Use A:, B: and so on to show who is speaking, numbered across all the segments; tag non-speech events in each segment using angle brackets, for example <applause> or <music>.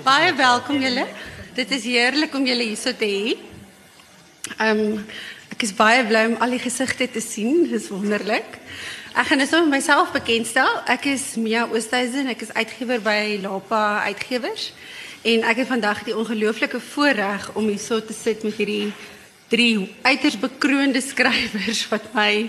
A: Baie welkom julle. Dit is heerlik om julle hier so te hê. Um, ek is baie bly om al die gesigte te sien. Dit is wonderlik. Ek gaan nou myself bekendstel. Ek is Mia Oosthuizen. Ek is uitgewer by Lapa Uitgewers. En ek het vandag die ongelooflike voorreg om hier so te sit met hierdie drie uiters bekroonde skrywers wat my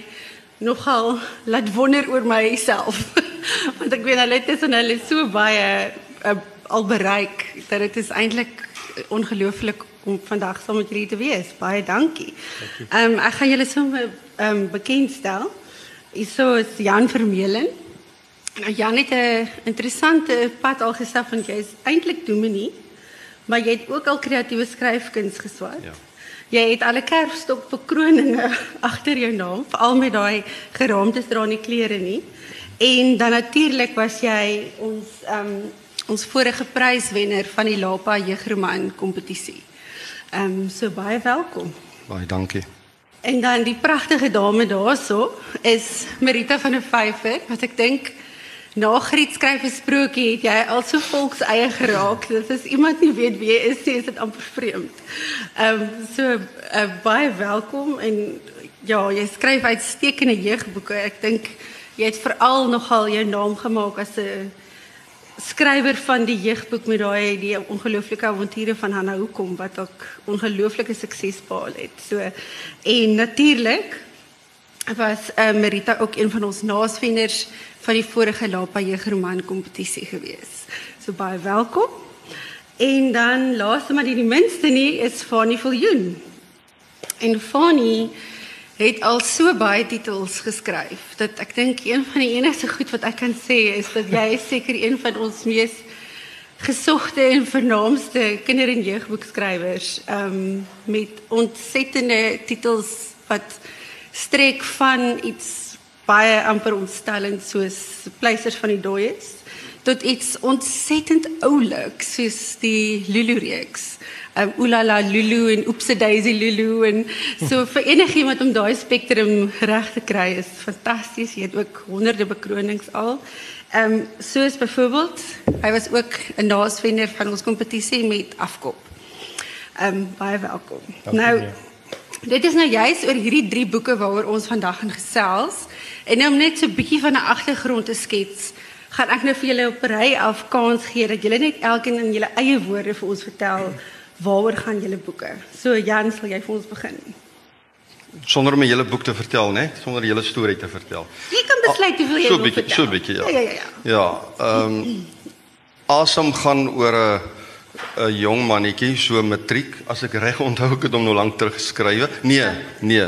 A: nogal laat wonder oor myself. <laughs> Want ek weet hulle het tussen hulle so baie uh, al bereik dat dit is eintlik ongelooflik om vandag saam met julle te wees. Baie dankie. Ehm um, ek gaan julle sommer ehm um, bekendstel. Hierso is Jan Vermeulen. Nou Jan het 'n interessante pad al gestap want jy is eintlik dominee, maar jy het ook al kreatiewe skryfkuns geswat. Ja. Jy het alle kerfstok bekroninge agter <laughs> jou naam, veral met daai geraamtes dra nie klere nie. En dan natuurlik was jy ons ehm um, ons vorige pryswenner van die Lapa jeugroman kompetisie. Ehm um, so baie welkom.
B: Baie dankie.
A: En dan die pragtige dame daarso is Marita van der Vyver wat ek dink na Griet skryf 'n sprokie het jy al so volks eie geraak. Dit is iemand nie weet wie jy is, is dit amper vreemd. Ehm um, so uh, baie welkom en ja, jy skryf uitstekende jeugboeke. Ek dink jy het veral nogal jou naam gemaak as 'n skrywer van die jeugboek met daai die ongelooflike avonture van Hanna Hoekom wat ook ongelooflike sukses behaal het. So en natuurlik was uh, Merita ook een van ons naasvenners van die vorige Lapa jeugroman kompetisie gewees. So baie welkom. En dan laaste maar die, die minste nie is Fanny Viljoen. En Fanny het al so baie titels geskryf dat ek dink een van die enigste goed wat ek kan sê is dat jy <laughs> seker een van ons mees gesogte en vernaamste kinder- en jeugboekskrywers um, met ontsettende titels wat strek van iets baie amper ontstellend soos Pleisters van die Dooies tot iets ontsettend oulik soos die Lulu reeks um, Oulala Lulu en Oepse Daisy Lulu en so <laughs> vir enigiemand om daai spektrum reg te kry is fantasties. Jy het ook honderde bekronings al. Ehm um, soos byvoorbeeld, hy was ook 'n naasvenner van ons kompetisie met Afkop. Ehm um, baie welkom. Nou. Dit is nou juist oor hierdie drie boeke waaroor ons vandag gaan gesels. En nou om net so 'n bietjie van 'n agtergrond te skets, gaan ek nou vir julle op ry af kans gee dat julle net elkeen in julle eie woorde vir ons vertel waaroor gaan julle boeke? So Jan, sal jy vir ons begin?
B: Sonder om 'n hele boek te vertel, né? Sonder 'n hele storie te vertel.
A: Jy kan besluit hoeveel jy
B: so
A: wil
B: bietjie,
A: vertel.
B: So 'n bietjie, ja.
A: Ja, ja, ja.
B: Ja, ehm um, Awesome gaan oor 'n 'n jong mannetjie so matriek, as ek reg onthou, ek het hom nou lank terug geskrywe. Nee, ja. nee.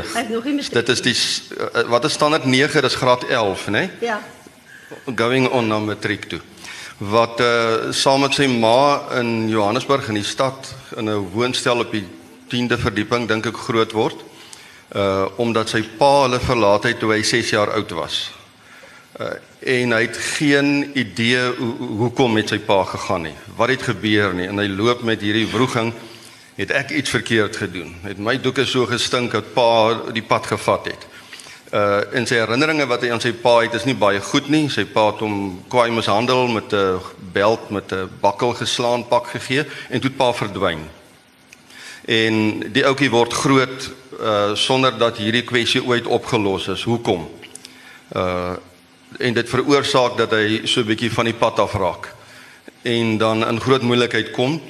B: Dit is die uh, wat is standaard 9, dis graad 11, né?
A: Ja.
B: Going on na matriek toe wat uh saam met sy ma in Johannesburg in die stad in 'n woonstel op die 10de verdieping dink ek groot word. Uh omdat sy pa hulle verlaat het toe hy 6 jaar oud was. Uh en hy het geen idee hoe hoekom met sy pa gegaan nie. Wat het gebeur nie en hy loop met hierdie wroging het ek iets verkeerd gedoen. Het my doeke so gestink dat pa die pad gevat het uh in sy herinneringe wat hy aan sy pa het is nie baie goed nie. Sy pa het hom kwaai mishandel met 'n beld met 'n bakkel geslaan pak gegee en toe pa verdwyn. En die ouetjie word groot uh sonder dat hierdie kwessie ooit opgelos is. Hoekom? Uh en dit veroorsaak dat hy so 'n bietjie van die pad afraak en dan in groot moeilikheid kom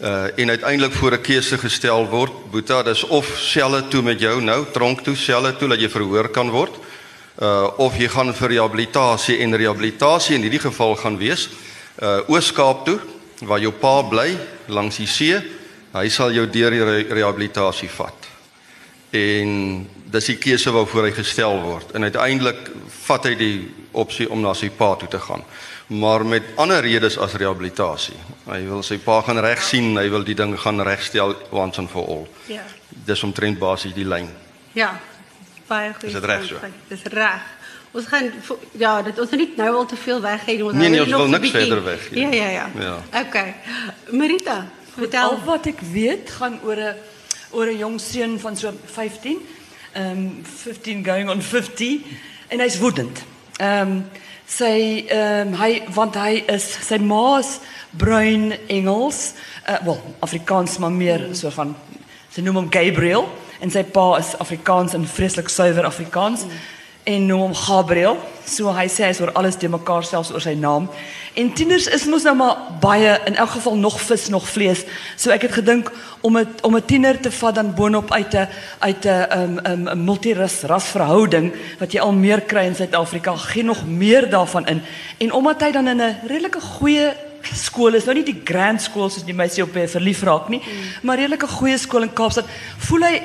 B: uh en uiteindelik voor 'n keuse gestel word Boeta dis of selle toe met jou nou tronk toe selle toe dat jy verhoor kan word. Uh of jy gaan vir rehabilitasie en rehabilitasie in hierdie geval gaan wees. Uh Oos-Kaap toe waar jou pa bly langs die see hy sal jou deur die re rehabilitasie vat. En dis die keuse waarvoor hy gestel word. En uiteindelik vat hy die opsie om na sy pa toe te gaan maar met ander redes as rehabilitasie. Hy wil sy pa gaan reg sien, hy wil die ding gaan regstel once and for all. Ja. Dis omtrent basies die lyn.
A: Ja. Baie goed.
B: Dis reg so.
A: Dis reg. Ons gaan ja, dit ons nie nou al te veel weg hê
B: ons nee, nee, ons wil niks verder weg
A: gee. Ja, ja, ja. Ja. Okay. Marita,
C: vertel Al wat ek weet gaan oor 'n oor 'n jong seun van so 15. Ehm um, 15 going on 50 en hy's woedend Ehm um, sy ehm hy want hy is sy ma is bruin Engels, uh, wel Afrikaans maar meer so van sy noem hom Gabriel en sy pa is Afrikaans en vreeslik suiwer Afrikaans. En noem hom Gabriel. So hy sê hy is oor alles te mekaar selfs oor sy naam. En tieners is mos nou maar baie in elk geval nog vis nog vlees. So ek het gedink om 'n om 'n tiener te vat dan boonop uit 'n uit 'n um, um, 'n multiras rasverhouding wat jy al meer kry in Suid-Afrika, gee nog meer daarvan in. En omdat hy dan in 'n redelike goeie skool is, nou nie die grand skool soos die meisie op verlief raak nie, mm. maar redelike goeie skool in Kaapstad, voel hy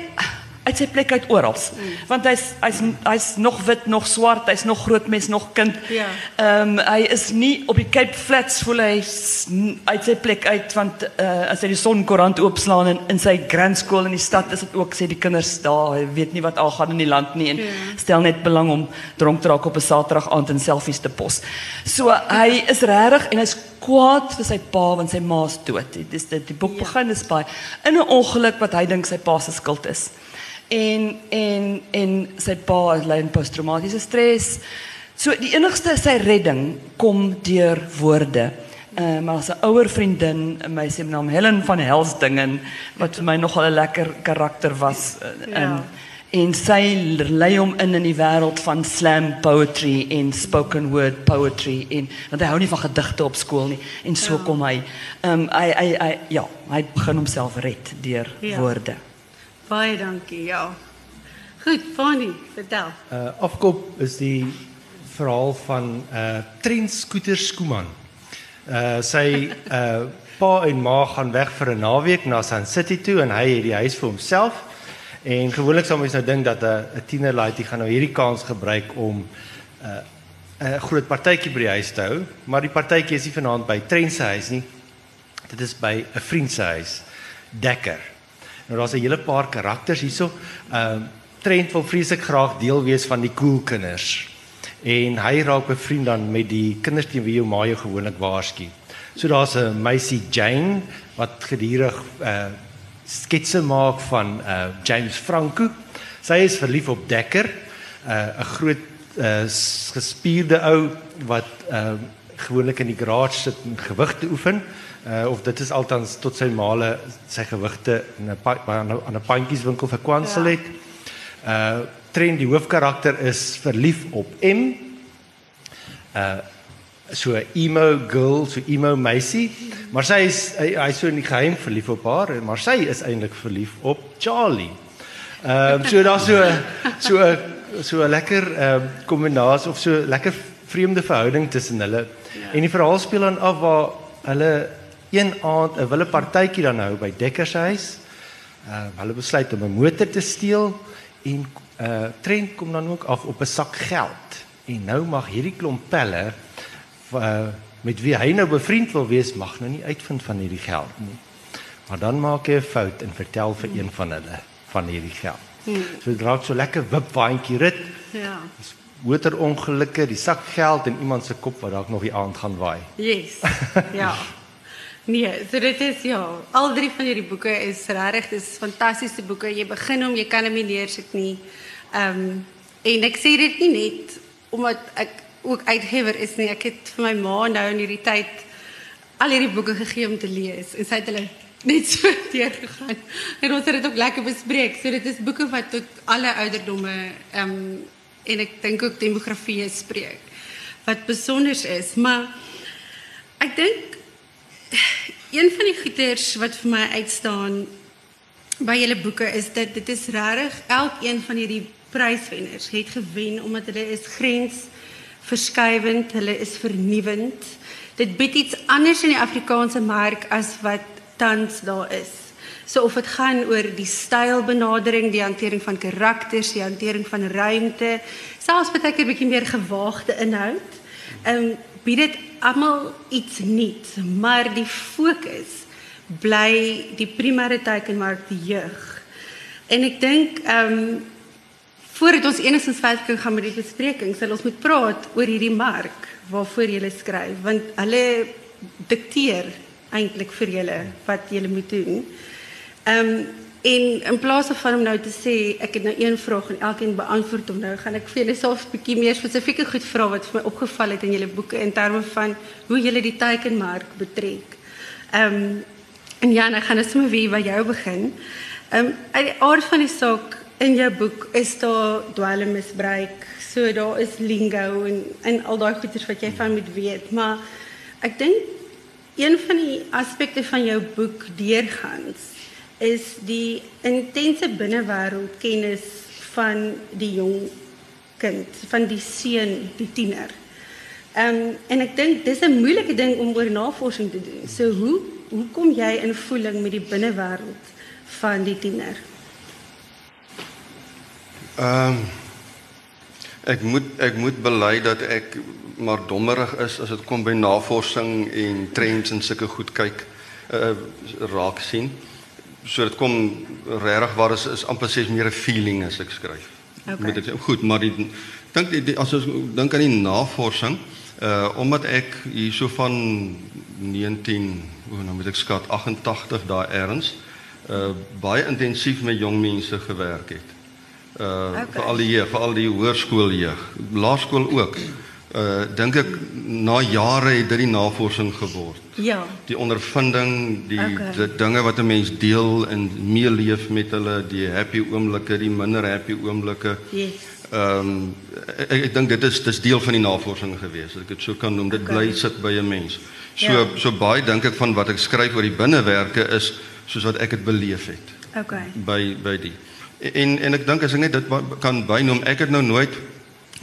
C: uit sy plek uit oral. Mm. Want hy's hy's hy's nog wit, nog swart, hy's nog groot mens, nog kind.
A: Ja.
C: Ehm um, hy is nie op die Cape Flats voel hy uit sy plek uit want uh, as hy die sonkoerant oopslaan in in sy grand school in die stad is dit ook sê die kinders daar, hy weet nie wat al gaan in die land nie en ja. stel net belang om dronk te raak op 'n Saterdag aand en selfies te pos. So hy is regtig en hy's kwaad vir sy pa want sy ma's dood. Dit is dit die boek ja. begin is baie in 'n ongeluk wat hy dink sy pa se skuld is en en en sy pa ly in posttraumatiese stres. So die enigste sy redding kom deur woorde. Uh, maar as 'n ouer vriendin, 'n meisie met naam Helen van Helsdingen wat vir my nogal 'n lekker karakter was uh, ja. en en sy lei hom in in die wêreld van slam poetry en spoken word poetry en want hy hou nie van gedigte op skool nie en so ja. kom hy ehm um, hy, hy hy ja hy begin homself red deur ja. woorde
A: Baie dankie. Ja. Goed, Fanny, vertel.
D: Uh afkop is die verhaal van uh Trent Scooter Skooman. Uh sy uh pa en ma gaan weg vir 'n naweek na Sun City toe en hy het die huis vir homself. En gewoonlik sou mens nou dink dat 'n 'n tiener laaitjie gaan nou hierdie kans gebruik om uh 'n groot partytjie by die huis te hou, maar die partytjie is nie vanaand by Trent se huis nie. Dit is by 'n vriend se huis, Dekker. Nou daar's 'n hele paar karakters hierso. Ehm uh, Trent wil vreeslik graag deel wees van die cool kinders. En hy raak bevriend dan met die kinders teen wie jou ma jou gewoonlik waarsku. So daar's 'n meisie Jane wat gedurig uh sketse maak van uh James Franco. Sy is verlief op Dekker, uh 'n groot uh gespierde ou wat uh gewoonlik in die garage sit en gewig te oefen uh, of dit is altans tot sy male sy gewigte in 'n aan 'n pandjieswinkel verkwansel het. Ja. Uh Trend die hoofkarakter is verlief op M. Uh so 'n emo girl, so emo meisie, maar sy is hy, hy so in die geheim verlief op haar, maar sy is eintlik verlief op Charlie. Ehm uh, so daar's so so so 'n lekker ehm uh, kombinasie of so lekker vreemde verhouding tussen hulle. Ja. En die verhaal speel dan af waar hulle een aand 'n wille partytjie dan hou by Dekker se huis. Uh hulle besluit om 'n motor te steel en uh Trent kom dan ook af op 'n sak geld. En nou mag hierdie klomp pelle uh met wie hy nou bevriend wil wees mag nou nie uitvind van hierdie geld nie. Maar dan maak hy 'n fout en vertel vir een van hulle van hierdie geld. Hmm. So dit raak so lekker wipwaandjie rit.
A: Ja.
D: Motorongelukke, die sak geld en iemand se kop wat dalk nog die aand gaan waai.
A: Yes. <laughs> Ja. Nee, so dit is ja, al drie van hierdie boeke is regtig dis fantastiese boeke. Jy begin hom, jy kan hom nie leersit nie. Ehm en ek sê dit nie net omdat ek ook uitgewer is nie. Ek het vir my ma nou in hierdie tyd al hierdie boeke gegee om te lees en sy het hulle net so <laughs> deur gegaan. En ons het ook lekker bespreek. So dit is boeke wat tot alle ouderdomme ehm en ek dink ook demografie spreek wat besonder is, maar ek dink een van die goeters wat vir my uitstaan by julle boeke is dat dit is regtig elkeen van hierdie pryswenners het gewen omdat hulle is grensverskuivend, hulle is vernuwend. Dit bied iets anders in die Afrikaanse mark as wat tans daar is. So of dit gaan oor die stylbenadering, die hantering van karakters, die hantering van ruimte, selfs baie keer 'n bietjie meer gewaagde inhoud. Ehm um, bied dit almal iets nuuts, maar die fokus bly die primêre teikenmark die jeug. En ek dink ehm um, voordat ons enigstens verder kan gaan met die bespreking, sal ons moet praat oor hierdie mark waarvoor jy skryf, want hulle dikteer eintlik vir julle wat jy moet doen. Ehm um, En in plaas van om nou te sê ek het nou een vraag en elkeen beantwoord hom nou, gaan ek vir julle self 'n bietjie meer spesifieke goed vra wat vir my opgeval het in julle boeke in terme van hoe julle die teikenmark betrek. Ehm um, en ja, dan gaan ons sommer weer by jou begin. Ehm um, uit die aard van die saak in jou boek is daar dwelmmisbruik. So daar is lingo en en al daai goeters wat jy van moet weet, maar ek dink een van die aspekte van jou boek deurgangs is die intense binnewêreld kennis van die jong kind, van die seun, die tiener. Ehm um, en ek dink dis 'n moeilike ding om oor navorsing te doen. So hoe hoe kom jy in voeling met die binnewêreld van die tiener?
B: Ehm um, ek moet ek moet bely dat ek maar dommerig is as dit kom by navorsing en trends en sulke goed kyk uh raak sien. So dit kom regtig waar is is amper sies meer 'n feeling as ek skryf.
A: Okay.
B: Moet ek sê goed, maar die dink as ons dink aan die navorsing uh omdat ek hierso van 19 hoe nou moet ek skat 88 daai erns uh baie intensief met jong mense gewerk het. Uh
A: Okay.
B: vir al die jeug, vir al die hoërskooljeug, laerskool ook. Uh dink ek na jare het dit die navorsing geword.
A: Ja.
B: Die ondervinding, die,
A: Okay.
B: die dinge wat 'n mens deel en meeleef met hulle, die happy oomblikke, die minder happy oomblikke.
A: Yes.
B: Ehm um, ek, ek dink dit is dis deel van die navorsing gewees, ek dit so kan noem. Dit
A: Okay.
B: bly sit by 'n mens. So
A: Ja.
B: so baie dink ek van wat ek skryf oor die binnewerke is soos wat ek dit beleef het
A: Okay.
B: by by die. En en ek dink as ek net dit kan bynoem, ek het nou nooit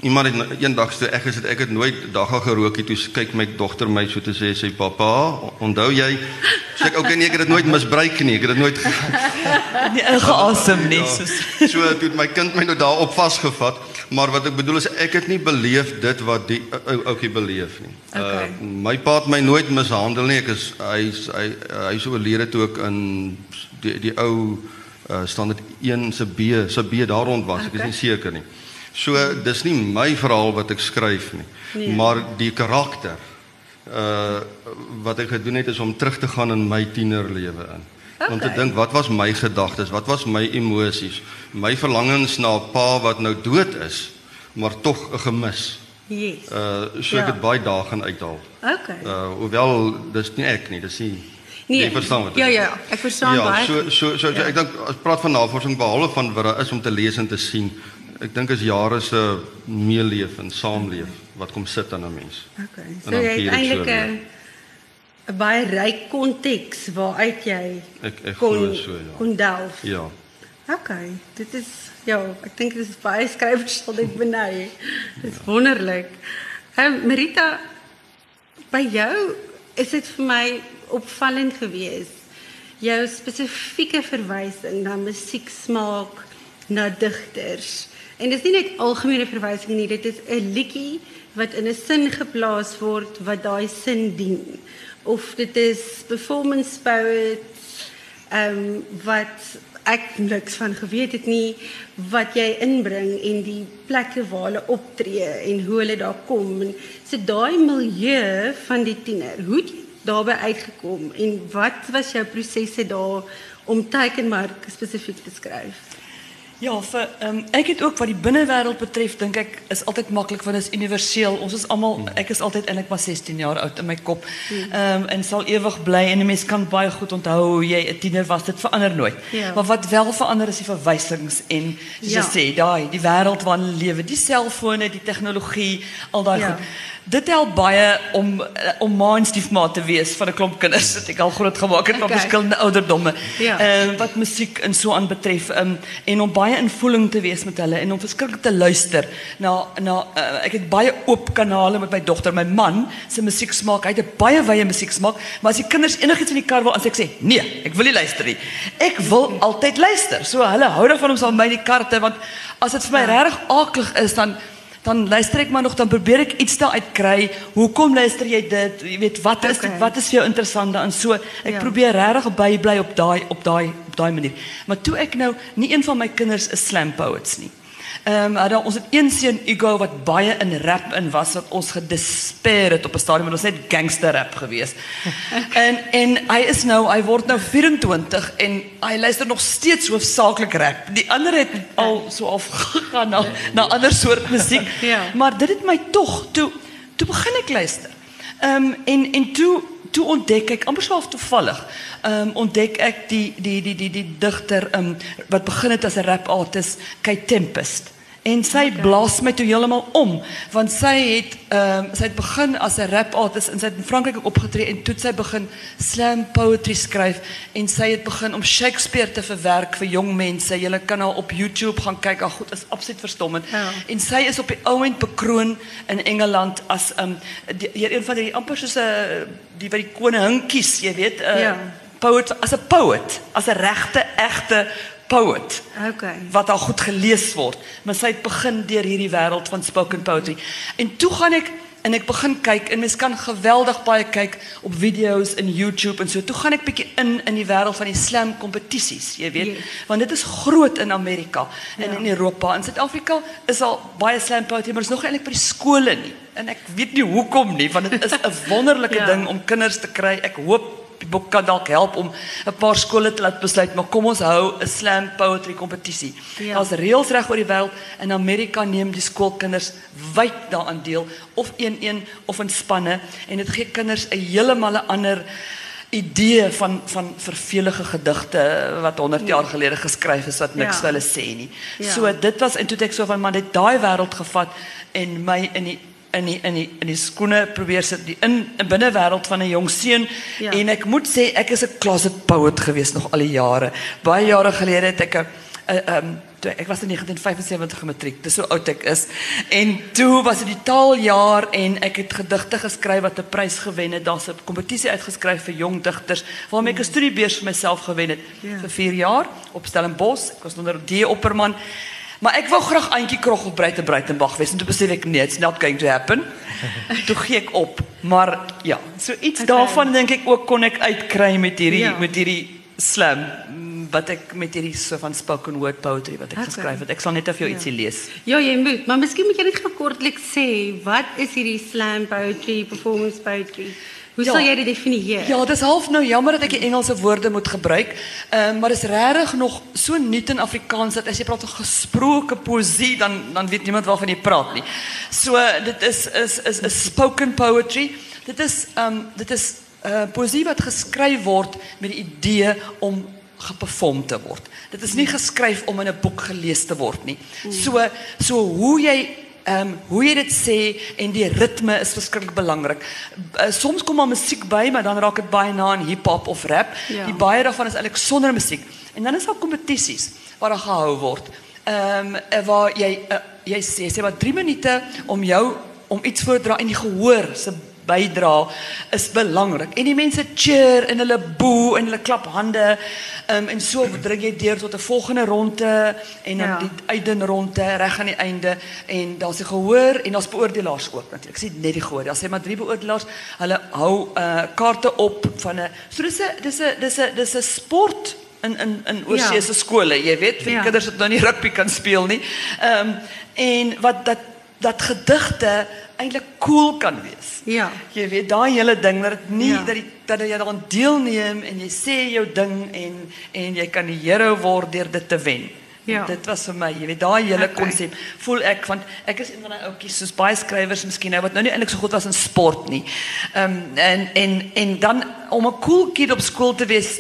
B: iemand het eendag so ek gesê ek het nooit dagga gerookie toe kyk my dogter my so te sê sê pappa, onthou jy sê ek okay nee ek het dit nooit misbruik nie, ek het dit nooit
C: Nie <laughs> ingeasem nie. Soos,
B: so toe het my kind my nou daarop vasgevat, maar wat ek bedoel is ek het nie beleef dit wat die ou ouetjie beleef nie.
A: Okay.
B: Uh my pa het my nooit mishandel nie. Ek is hy hy hy is oorlede toe ek in die die ou uh standaard 1 se B se B daar rond was. Ek is
A: Okay.
B: nie seker nie. So dis nie my verhaal wat ek skryf nie,
A: Nee.
B: maar die karakter uh wat ek gedoen het is om terug te gaan in my tienerlewe in. Okay. Om te dink wat was my gedagtes, wat was my emosies, my verlangens na 'n pa wat nou dood is, maar tog 'n gemis.
A: Yes.
B: Uh so ek
A: Ja.
B: het baie dae gaan uithaal.
A: Okay.
B: Uh hoewel dis nie ek nie, dis nie
A: Nee.
B: Jy verstaan wat ek
A: Ja, ja, ek verstaan
B: ja,
A: baie
B: so
A: goed.
B: so so, so
A: Ja.
B: ek dink as praat van navorsing behalwe van wat daar is om te lees en te sien. Ek dink is jare se meeleef en saamleef wat kom sit aan 'n mens.
A: Okay. So jy het eintlik. 'n 'n baie ryk konteks waaruit jy
B: Ek ek
A: kon
B: so ja.
A: kon delf.
B: Ja.
A: Okay, dit is ja, ek dink dit is baie skrywers sal dit beny. Dit is wonderlik. Ehm um, Marita, by jou is dit vir my opvallend geweest jou spesifieke verwysing na musieksmaak, na digters. En dis nie net algemene verwysing nie, dit is 'n liedjie wat in 'n sin geplaas word wat daai sin dien. Of dit is performance poets ehm um, wat ek niks van geweet het nie wat jy inbring en die plekke waar hulle optree en hoe hulle daar kom en so daai milieu van die tiener. Hoe het jy daarbey uitgekom en wat was jou prosesse daar om teikenmark spesifiek te skryf?
C: Ja, vir um, ek het ook wat die binnewêreld betref, dink ek is altyd maklik want dit is universeel. Ons is almal ek is altyd eintlik maar 16 jaar oud in my kop. Ehm um, en sal ewig bly en 'n mens kan baie goed onthou hoe jy 'n tiener was. Dit verander nooit.
A: Ja.
C: Maar wat wel verander is die verwysings en soos
A: Ja.
C: jy sê, daai die wêreld waarin lewe, die selfone, die tegnologie, al daai
A: Ja.
C: goed. Dit help baie om eh, om maandstiefmaat te wees van 'n klomp kinders wat ek al groot gemaak het op
A: Okay.
C: verskillende ouderdomme.
A: Ja.
C: Ehm wat musiek en so aan betref um, en om baie in voeling te wees met hulle en om verskriklik te luister na na uh, ek het baie oop kanale met my dogter my man se musieksmaak hy het 'n baie wye musieksmaak maar as die kinders enigiets in die kar wil aan sê ek sê nee ek wil nie luister nie ek wil altyd luister so hulle hou daarvan om saam my in die kar te want as dit vir my regtig aaklig is dan dan luister ek maar nog dan probeer ek iets daaruit kry. Hoekom luister jy dit? Jy weet wat is
A: Okay.
C: dit? Wat is vir jou interessant daarin? So ek
A: Ja.
C: probeer regtig bybly op daai op daai op daai manier. Maar toe ek nou nie een van my kinders is slam poets nie. Ehm um, ons het een seun Hugo wat baie in rap in was wat ons gedespair het op 'n stadium want ons net gangster rap gewees. <laughs> en en hy is nou hy word nou 24 en hy luister nog steeds hoofsaaklik rap. Die ander het al so af <laughs> gegaan na na ander soort musiek.
A: Ja.
C: Maar dit het my tog toe toe begin ek luister. Ehm um, en en toe toe ontdek ek amper so half toevallig. Ehm um, ontdek ek die die die die die digter ehm um, wat begin het as 'n rap artist, Kate Tempest. En sy okay. blaas my toe heeltemal om want sy het ehm um, sy het begin as 'n rap artist en sy het in Frankryk ook opgetree en toe sy begin slam poetry skryf en sy het begin om Shakespeare te verwerk vir jong mense. Jy kan haar op YouTube gaan kyk. Ag goed, is absoluut verstommend.
A: Ja.
C: En sy is op die ouend bekroon in Engeland as 'n um, een van die amper soos 'n die wat die koning kies, jy weet, 'n uh,
A: Ja.
C: poet as 'n poet, as 'n regte egte poet
A: Okay.
C: wat al goed gelees word. Maar sy het begin deur hierdie wêreld van spoken poetry. En toe gaan ek en ek begin kyk en mens kan geweldig baie kyk op video's in YouTube en so. Toe gaan ek bietjie in in die wêreld van die slam kompetisies, jy weet,
A: Yes.
C: want dit is groot in Amerika en
A: Ja.
C: in Europa. In Suid-Afrika is al baie slam poetry, maar is nog eintlik by die skole nie. En ek weet nie hoekom nie, want dit is 'n <laughs> wonderlike
A: Ja.
C: ding om kinders te kry. Ek hoop die boek kan dalk help om 'n paar skole te laat besluit, maar kom ons hou 'n slam poetry kompetisie.
A: Ja.
C: Daar's reëls reg oor die wêreld. In Amerika neem die skoolkinders wyd daaraan deel of een-een of in spanne en dit gee kinders 'n heeltemal 'n ander idee van van vervelige gedigte wat 100 jaar gelede geskryf is wat niks
A: Ja.
C: vir hulle sê nie.
A: Ja.
C: So dit was en toe ek so van man dit daai wêreld gevat en my in die in die in die in die skoene probeer sit die in 'n binnewêreld van 'n jong seun
A: Ja.
C: en ek moet sê ek is 'n closet poet gewees nog al die jare. Baie jare gelede het ek 'n 'n ehm toe ek was in 1975 matriek. Dis so oud ek is. En toe was dit die taaljaar en ek het gedigte geskryf wat 'n prys gewen het. Daar's 'n kompetisie uitgeskryf vir jong digters waarmee ek 'n studiebeurs vir myself gewen het
A: Ja.
C: vir 4 jaar op Stellenbosch. Ek was onder D Opperman. Maar ek wou graag Auntie Krog op Breite Breitenberg wees en toe besef ek nee, it's not going to happen. <laughs> toe gee ek op. Maar ja, so iets
A: Okay.
C: daarvan dink ek ook kon ek uitkry met hierdie
A: Ja.
C: met hierdie slam wat ek met hierdie so van spoken word poetry wat ek
A: Okay.
C: geskryf het. Ek sal net vir jou
A: Ja.
C: ietsie lees.
A: Ja, jy moet, maar miskien moet jy net gou kortliks sê, wat is hierdie slam poetry, performance poetry? Hoe
C: Ja.
A: sal jy dit definieer?
C: Ja, dis half nou jammer dat ek die Engelse woorde moet gebruik. Ehm maar dis regtig nog so nuut in Afrikaans dat as jy praat van gesproke poësie dan dan weet niemand waarvan jy praat nie. So dit is is is 'n spoken poetry. Dit is ehm dit is 'n uh, poësie wat geskryf word met die idee om geperform te word. Dit is nie geskryf om in 'n boek gelees te word nie. So so hoe jy Ehm um, hoe jy dit sê en die ritme is verskriklik belangrik. Uh, soms kom maar musiek by, maar dan raak dit baie na aan hip-hop of rap.
A: Ja.
C: Die baie daarvan is eintlik sonder musiek. En dan is daar kompetisies waar daar gehou word. Ehm um, waar jy uh, jy sê sê maar 3 minute om jou om iets voor te dra en die gehoor se bydra is belangrik. En die mense cheer en hulle boe en hulle klap hande. Um, en so <clears throat> dring jy deur tot 'n volgende ronde en dan
A: Ja.
C: die uitden ronde reg aan die einde en daar's 'n gehoor en daar's beoordelaars ook natuurlik. Ek sê net die gehoor. Daar sê maar drie beoordelaars. Hulle hou uh kaarte op van 'n so dis 'n dis 'n dis 'n dis 'n sport in in in oorsee se skole, jy weet, vir
A: Ja.
C: kinders wat nou nie rugby kan speel nie. Ehm um, en wat dat dat gedigte eintlik cool kan wees.
A: Ja.
C: Jy weet daai hele ding dat dit nie
A: Ja.
C: dat die dat jy daaraan deelneem en jy sê jou ding en en jy kan die hero word deur dit te wen.
A: Ja.
C: Dit was vir my, jy weet, daai hele
A: Okay.
C: konsep voel ek want ek is een van daai ouetjies soos baie skrywers miskien nou wat nou nie eintlik so goed was in sport nie. Ehm en en en dan om 'n cool kid op skool te wees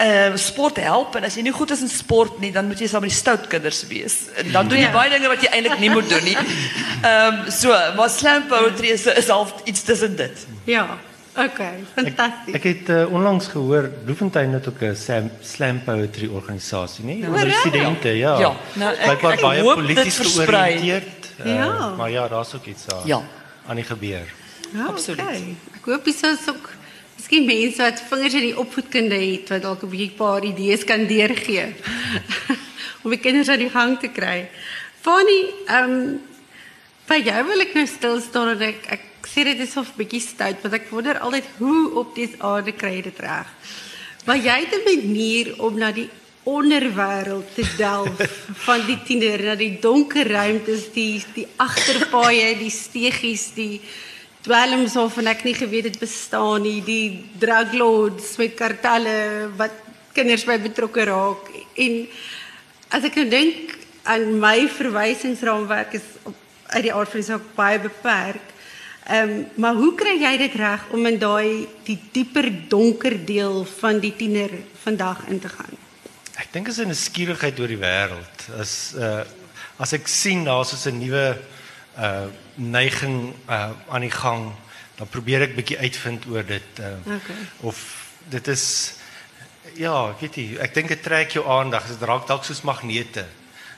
C: Uh, sport help en as jy nie goed is in sport nie dan moet jy saam met die stout kinders wees. En dan doen jy
A: Ja.
C: baie dinge wat jy eintlik nie moet doen nie. Ehm um, so, maar slam poetry is is half iets tussen dit.
A: Ja. Okay, fantasties.
D: Ek het uh, onlangs gehoor Bloemfontein het ook 'n slam, slam poetry organisasie, nee? Onder die
A: regtig?
D: studente, ja.
C: Ja, nou, ek-
D: Blykbaar
C: ek
D: baie
C: hoop dit
D: polities
C: versprei.
D: georiënteerd. Uh,
A: Ja.
D: Maar ja, daar's ook iets daar.
C: Ja.
D: aan die gebeur.
A: Ja,
C: absoluut.
A: Okay. Ek hoop dis is ook miskien mense wat vingers in die opvoedkunde het wat dalk 'n bietjie paar idees kan deurgee <laughs> om die kinders aan die gang te kry. Fanny, ehm um, by jou wil ek nou stil staan en ek ek sê dit is of bietjie stout want ek wonder altyd hoe op dis aarde kry dit reg. Maar jy het 'n manier om na die onderwêreld te delf <laughs> van die tiener na die donker ruimtes, die die agterpaaie, die steegies, die dwelms waarvan ek nie geweet het bestaan nie, die drug lords met kartelle wat kinders by betrokke raak. En as ek nou dink aan my verwysingsraamwerk is op, uit die aard van die saak baie beperk. Ehm um, maar hoe kry jy dit reg om in daai die dieper donker deel van die tiener vandag in te gaan?
D: Ek dink is 'n nuuskierigheid oor die wêreld. As uh as ek sien daar's so 'n nuwe uh neiging uh aan die gang, dan probeer ek bietjie uitvind oor dit uh
A: Okay.
D: of dit is ja, ek weet nie, ek dink dit trek jou aandag. Dit raak dalk soos magnete.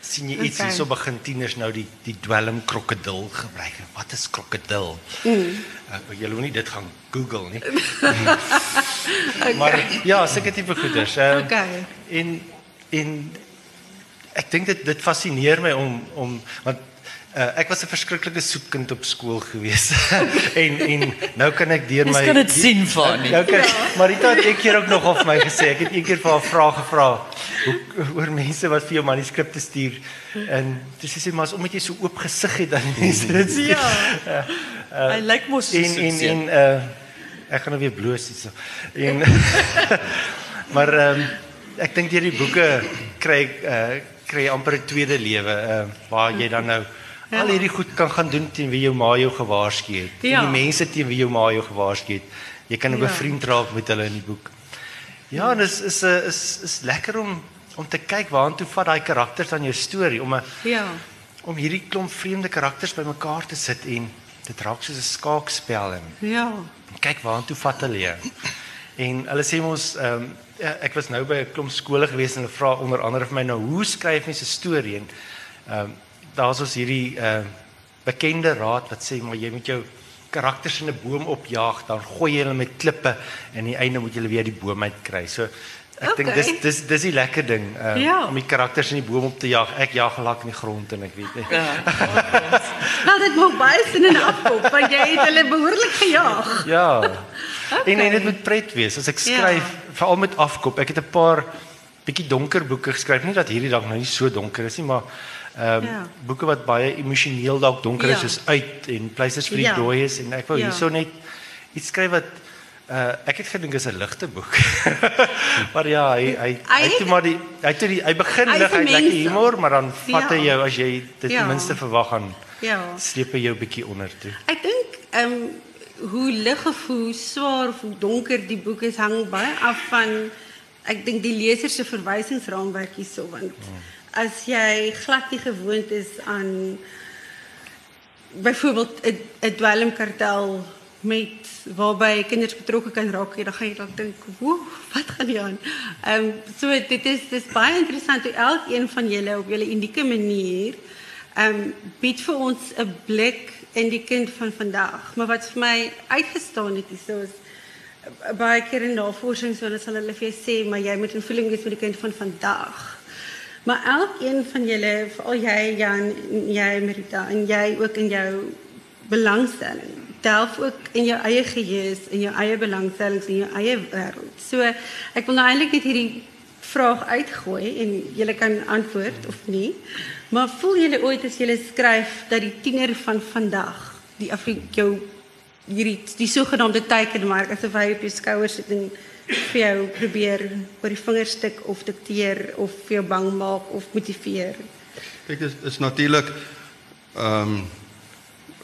D: sien jy iets
A: Okay.
D: hierso begin tieners nou die die dwelm krokodil gebruik. Wat is krokodil? Mm. Uh, jy moet nie dit gaan Google nie. <laughs>
A: Okay.
D: Maar ja, seker tipe goeders. Ehm
A: Okay.
D: en en ek dink dit dit fascineer my om om want uh, ek was 'n verskriklike soetkind op skool gewees. <laughs> en en nou kan ek deur my
C: kan dit sien van nie.
D: Nou kan Marita het ek keer ook nog of my gesê. Ek het een keer vir haar vrae gevra oor mense wat vir jou manuskripte stuur. En dis sê sy maar as omdat jy so oop gesig het dan <laughs> mense dit stuur.
C: Ja. Hy lyk mos so
D: en en
C: soet,
D: en uh ek gaan nou weer bloos hierso. En <laughs> maar ehm um, ek dink deur die boeke kry uh kry jy amper 'n tweede lewe uh waar jy dan nou
A: Ja.
D: al hierdie goed kan gaan doen teen wie jou ma jou gewaarsku het.
A: Ja.
D: En die mense teen wie jou ma jou gewaarsku het. Jy kan 'n
A: Ja.
D: bevriend raak met hulle in die boek. Ja, en is is 'n is is lekker om om te kyk waantoe vat daai karakters aan jou storie om 'n
A: Ja.
D: om hierdie klomp vreemde karakters bymekaar te sit en dit raak soos 'n skaakspel en
A: Ja.
D: kyk waartoe vat hulle. En hulle sê mos ehm um, ek was nou by 'n klomp skole gewees en hulle vra onder andere vir my nou hoe skryf mens 'n storie en ehm um, daar's ons hierdie uh, bekende raad wat sê maar jy moet jou karakters in 'n boom opjaag dan gooi jy hulle met klippe en aan die einde moet jy hulle weer die boom uit kry. So ek dink
A: Okay.
D: dis dis dis die lekker ding um,
A: Ja.
D: om die karakters in die boom op te jaag. Ek jaag gelak in die grond en ek weet nie.
C: Ja. <laughs>
A: Nou dit maak baie sin in afkop want jy het hulle behoorlik gejaag.
D: Ja.
A: Okay. <laughs>
D: En en dit moet pret wees. As ek skryf,
A: Ja.
D: veral met afkop. Ek het 'n paar bietjie donker boeke geskryf. Nie dat hierdie dalk nou nie so donker is nie, maar ehm um,
A: Ja.
D: boeke wat baie emosioneel dalk donker is
A: Ja.
D: soos uit en Places vir die
A: Ja.
D: dooies en ek wou
A: Ja.
D: hierso net iets skryf wat uh ek het gedink is 'n ligte boek. <laughs> maar ja, hy hy hy het toe maar die hy toe die hy begin
A: is
D: lig hy lekker humor, maar dan vat hy
A: Ja.
D: jou as jy dit
A: Ja.
D: minste verwag aan
A: Ja.
D: sleep hy jou bietjie onder toe.
A: Ek dink ehm um, hoe lig of hoe swaar of hoe donker die boek is hang baie af van ek dink die leser se verwysingsraamwerk hierso want as jy glad nie gewoond is aan byvoorbeeld 'n dwelmkartel met waarby kinders betrokke kan raak, dan gaan jy dalk dink, "Woe, wat gaan hier aan?" Ehm so dit is dis baie interessant hoe elkeen van julle op julle unieke manier ehm um, bied vir ons 'n blik in die kind van vandag. Maar wat vir my uitgestaan het is eh, baie keer in navorsing so dan sal hulle vir sê, maar jy moet in voeling wees met die kind van vandag. Maar elkeen van julle, veral jy Jan, jy Merita en jy ook in jou belangstelling, delf ook in jou eie geheue, in jou eie belangstellings en jou eie wêreld. So ek wil nou eintlik net hierdie vraag uitgooi en julle kan antwoord of nie. Maar voel julle ooit as julle skryf dat die tiener van vandag, die Afri jou hierdie die sogenaamde teikenmark asof hy op jou skouers sit en vir jou probeer oor die vingerstuk of dikteer of vir jou bang maak of motiveer.
B: Kyk, dit is, is natuurlik ehm um,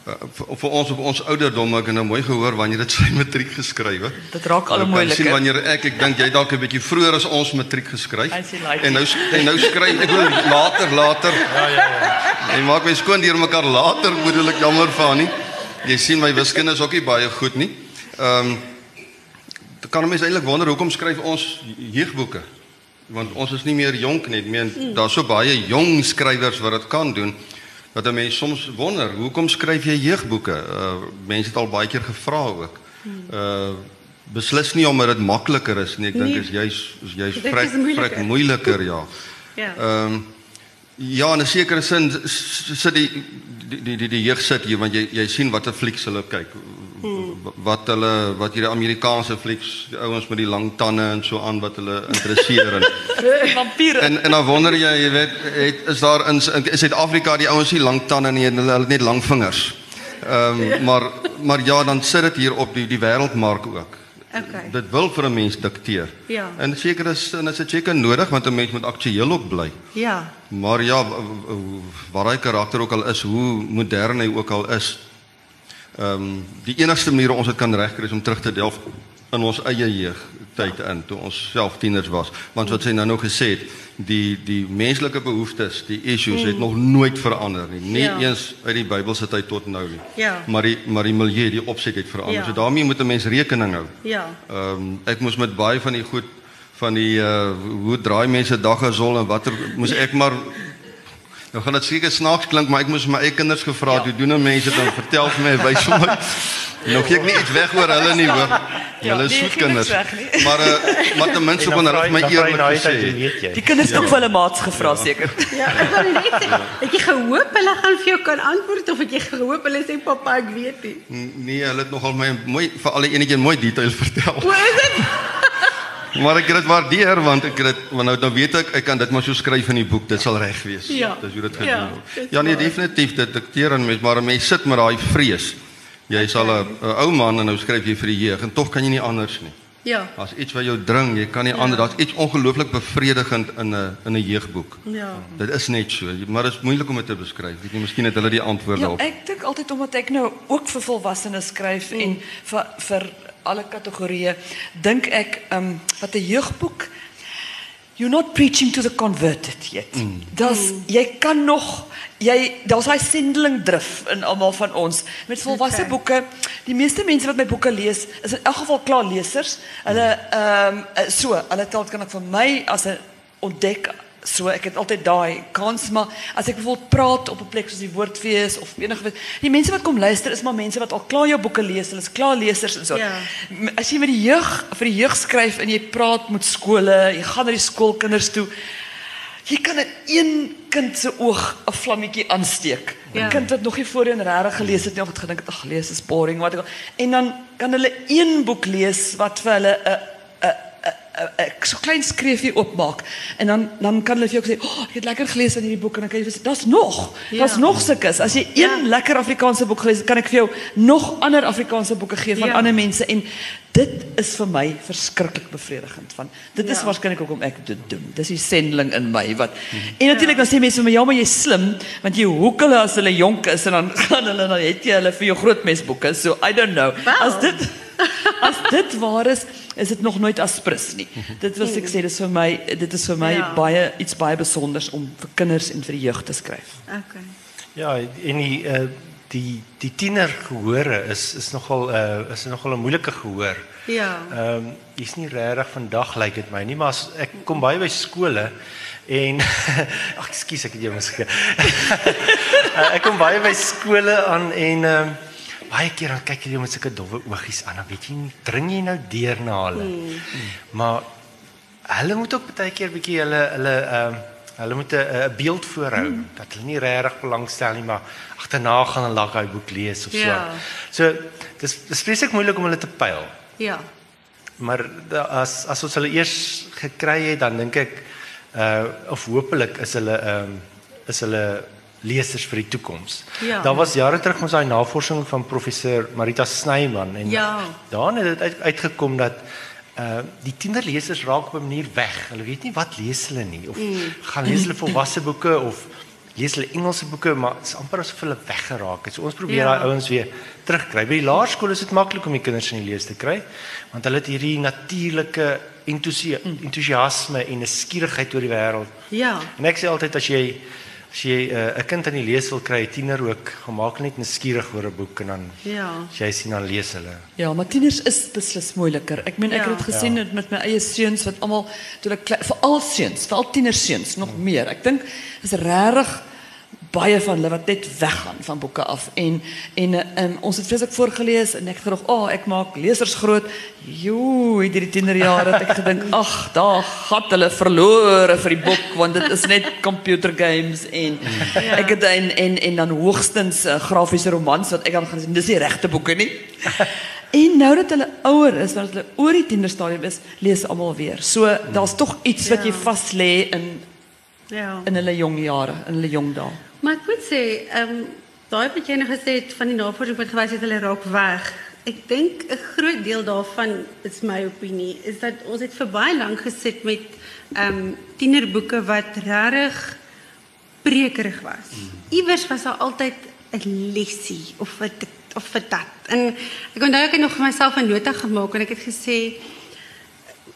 B: uh, vir, vir ons op ons ouderdom ek het nou mooi gehoor wanneer dit <laughs> sy matriek geskryf het.
C: Dit raak al
B: Ek kan
C: moeilik.
B: sien
C: hè?
B: wanneer ek ek dink jy dalk 'n bietjie vroeër as ons matriek geskryf.
C: Like
B: En nou en nou skryf ek wil later later. Ja ja ja. En maak my skoon deur mekaar later bedoel ek jammer van nie. Jy sien my wiskunde is ook nie baie goed nie. Ehm um, dan kan 'n mens eintlik wonder hoekom skryf ons jeugboeke? Want ons is nie meer jonk. Ek meen daar's so baie jong skrywers wat dit kan doen dat 'n mens soms wonder, hoekom skryf jy jeugboeke? Uh mense het al baie keer gevra ook. Uh beslis nie omdat dit makliker is nie. Ek dink
A: Nee.
B: is juis is juis vrek vrek moeiliker ja. <laughs>
A: Ja.
B: Ehm um, ja, in 'n sekere sin sit die die die die, die jeug sit hier want jy jy sien watter flieks hulle kyk. Wat hulle wat hierdie Amerikaanse flieks, die ouens met die lang tande en so aan wat hulle interesseer en <laughs>
C: Vampiere.
B: en en dan wonder jy, jy weet, het, is daar in in Suid-Afrika die ouens nie lang tande nie, hulle hulle het net lang vingers. Ehm um, maar maar ja, dan sit dit hier op die die wêreldmark ook.
A: Okay.
B: Dit wil vir 'n mens dikteer.
A: Ja.
B: En seker is en dit is seker nodig want 'n mens moet aktueel ook bly.
A: Ja.
B: Maar ja, waar hy karakter ook al is, hoe modern hy ook al is. Ehm um, die enigste manier hoe ons dit kan regkry is om terug te delf in ons eie jeugtyd in toe ons self tieners was. Want wat sy nou nog gesê het, die die menslike behoeftes, die issues het nog nooit verander nie. Nie
A: Ja.
B: eens uit die Bybelse tyd tot nou nie.
A: Ja.
B: Maar die maar die milieu, die opset het verander.
A: Ja.
B: So daarmee moet 'n mens rekening hou.
A: Ja.
B: Ehm um, ek moes met baie van die goed van die uh hoe draai mense daggesol en watter moes ek maar nou gaan dit seker snaaks klink maar ek moes my eie kinders gevra het
C: Ja.
B: hoe doen 'n mens dit dan vertel vir my wys vir my nou gee ek nie iets weg oor hulle nie hoor
C: Ja,
B: hulle is
C: nee,
B: soet
C: gee niks
B: kinders maar uh, maar ten minste
D: En
B: kon hulle my eerlik
D: die
B: gesê.
C: Die kinders het ook vir hulle maats gevra seker.
A: Ja, ek wou net sê, het jy gehoop hulle gaan vir jou kan antwoord of het jy gehoop hulle sê pappa ek weet nie.
B: Nee hulle het nogal my mooi vir al die enetjie mooi details vertel
A: Hoe is dit?
B: Maar ek het dit waardeer want ek het dit want nou nou weet ek ek kan dit maar so skryf in die boek. Dit sal reg wees.
A: Ja.
B: Dis hoe dit
A: Ja,
B: gedoen word.
A: dis
B: Ja, nee, definitief dit dikteer aan mens, maar 'n mens sit met daai vrees. Jy sal 'n 'n ou man en nou skryf jy vir die jeug en tog kan jy nie anders nie.
A: Ja.
B: As iets wat jou dring, jy kan nie anders. Daar's iets ongelooflik bevredigend in 'n in 'n jeugboek.
A: Ja.
B: Dit is net so, maar dit is moeilik om dit te beskryf. Weet jy, miskien het hulle die antwoorde
C: Ja,
B: op.
C: ek dink altyd omdat ek nou ook vir volwassenes skryf mm. en vir vir alle kategorieë, dink ek um wat 'n jeugboek you're not preaching to the converted yet. Mm. Das jy kan nog jy daar's daai sendeling drif in almal van ons met volwasse
A: Okay.
C: boeke. Die meeste mense wat my boeke lees, is in elk geval klaar lesers. Hulle ehm um, so, hulle tel kan ek vir my as 'n ontdek so ek het altyd daai kans maar as ek bijvoorbeeld praat op 'n plek soos die woordfees of enige die mense wat kom luister is maar mense wat al klaar jou boeke lees, hulle is klaar lesers en so.
A: Ja.
C: As jy met die jeug vir die jeug skryf en jy praat met skole, jy gaan na die skoolkinders toe. Jy kan in een kind se oog 'n vlammetjie aansteek. 'n
A: Ja.
C: Kind wat nog nie voorheen regtig gelees het nie het gedink ag lees is boring wat ek al- en dan kan hulle een boek lees wat vir hulle 'n 'n so klein skreefie oopmaak en dan dan kan hulle vir jou ook sê, "Oh, ek het lekker gelees in hierdie boek" en dan kan jy sê, "Daar's nog. Daar's
A: Ja.
C: nog sulke." As jy een
A: Ja.
C: lekker Afrikaanse boek gelees het, kan ek vir jou nog ander Afrikaanse boeke gee van
A: Ja.
C: ander mense en dit is vir my verskriklik bevredigend van dit is
A: Ja.
C: waarskynlik hoekom ek dit doen. Dis die sendeling in my wat En natuurlik dan sê mense vir my ja, maar jy's slim want jy hoek hulle as hulle jonk is en dan <laughs> gaan hulle dan het jy hulle vir jou grootmesboeke. So I don't know.
A: Wel.
C: As dit as dit waar is, is dit nog nooit aspris nie. Dit wil ek sê dis vir my dit is vir my
A: Ja.
C: baie iets baie besonders om vir kinders en vir die jeug te skryf.
A: Okay.
D: Ja, en die uh, die die tiener gehore is is nogal uh, is nogal 'n moeilike gehoor.
A: Ja.
D: Ehm um, dis nie regtig vandag lyk dit my nie, maar as, ek kom baie by skole en <laughs> ag ekskuus ek het jou miskien. uh, <laughs> ek kom baie by skole aan en ehm um, baie keer dan kyk jy met sulke dowwe oogies aan, dan weet jy nie dring jy nou deur na hulle. Mm. Maar hulle moet ook baie keer bietjie hulle hulle ehm hulle moet 'n beeld voorhou mm. dat hulle nie regtig belangstel nie, maar agterna gaan hulle daai boek lees of so.
A: Ja.
D: So dis dis vreeslik moeilik om hulle te pyl.
A: Ja.
D: Maar da, as as ons hulle eers gekry het, dan dink ek uh of hopelik is hulle ehm um, is hulle lesers vir die toekoms.
A: Ja.
D: Daar was jare terug ons daai navorsing van professor Marita Snyman en
A: Ja.
D: daarin het dit uit, uitgekom dat uh die tienerlesers raak op 'n manier weg. Hulle weet nie wat lees hulle nie of mm. gaan lees hulle volwasse boeke of lees hulle Engelse boeke, maar dit is amper asof hulle weggeraak het. So ons probeer
A: Ja.
D: daai ouens weer terugkry. By die laerskool is dit maklik om die kinders in die lees te kry, want hulle het hierdie natuurlike entoesie- entoesiasme en 'n skierigheid oor die wêreld.
A: Ja.
D: En ek sê altyd as jy as jy uh, 'n kind aan die lees wil kry, 'n tiener ook, gemaak net nuuskierig oor 'n boek en dan
A: Ja.
D: as jy sien dan lees hulle.
C: Ja, maar tieners is beslis moeiliker. Ek meen ek
A: Ja.
C: het dit gesien ja. met my eie seuns wat almal toe ek klein- veral seuns, veral tienerseuns nog meer. Ek dink is regtig baie van hulle wat net weggaan van boeke af en en um, ons het vreeslik voorgelees en ek het gedog, "Ag, oh, ek maak lesers groot." Jo, in die tienerjare het ek gedink, <laughs> "Ag, daar gat hulle verlore vir die boek want dit is net computer games en ja. ek het en en en dan hoogstens uh, grafiese romans wat ek dan gaan sien. Dis die regte boeke nie. <laughs> En nou dat hulle ouer is, dat hulle oor die tienerstadium is, lees almal weer. So daar's tog iets wat jy
A: Ja.
C: vas lê in
A: Ja.
C: in hulle jong jare, in hulle jong dae.
A: Maar ek moet sê, ehm um, daai wat jy nou gesê het van die navorsing wat gewys het hulle raak weg. Ek dink 'n groot deel daarvan is my opinie is dat ons het vir baie lank gesit met ehm um, tienerboeke wat regtig prekerig was. Iewers was daar altyd 'n lesie of 'n of vir dat. En ek onthou ek het nog vir myself 'n nota gemaak en ek het gesê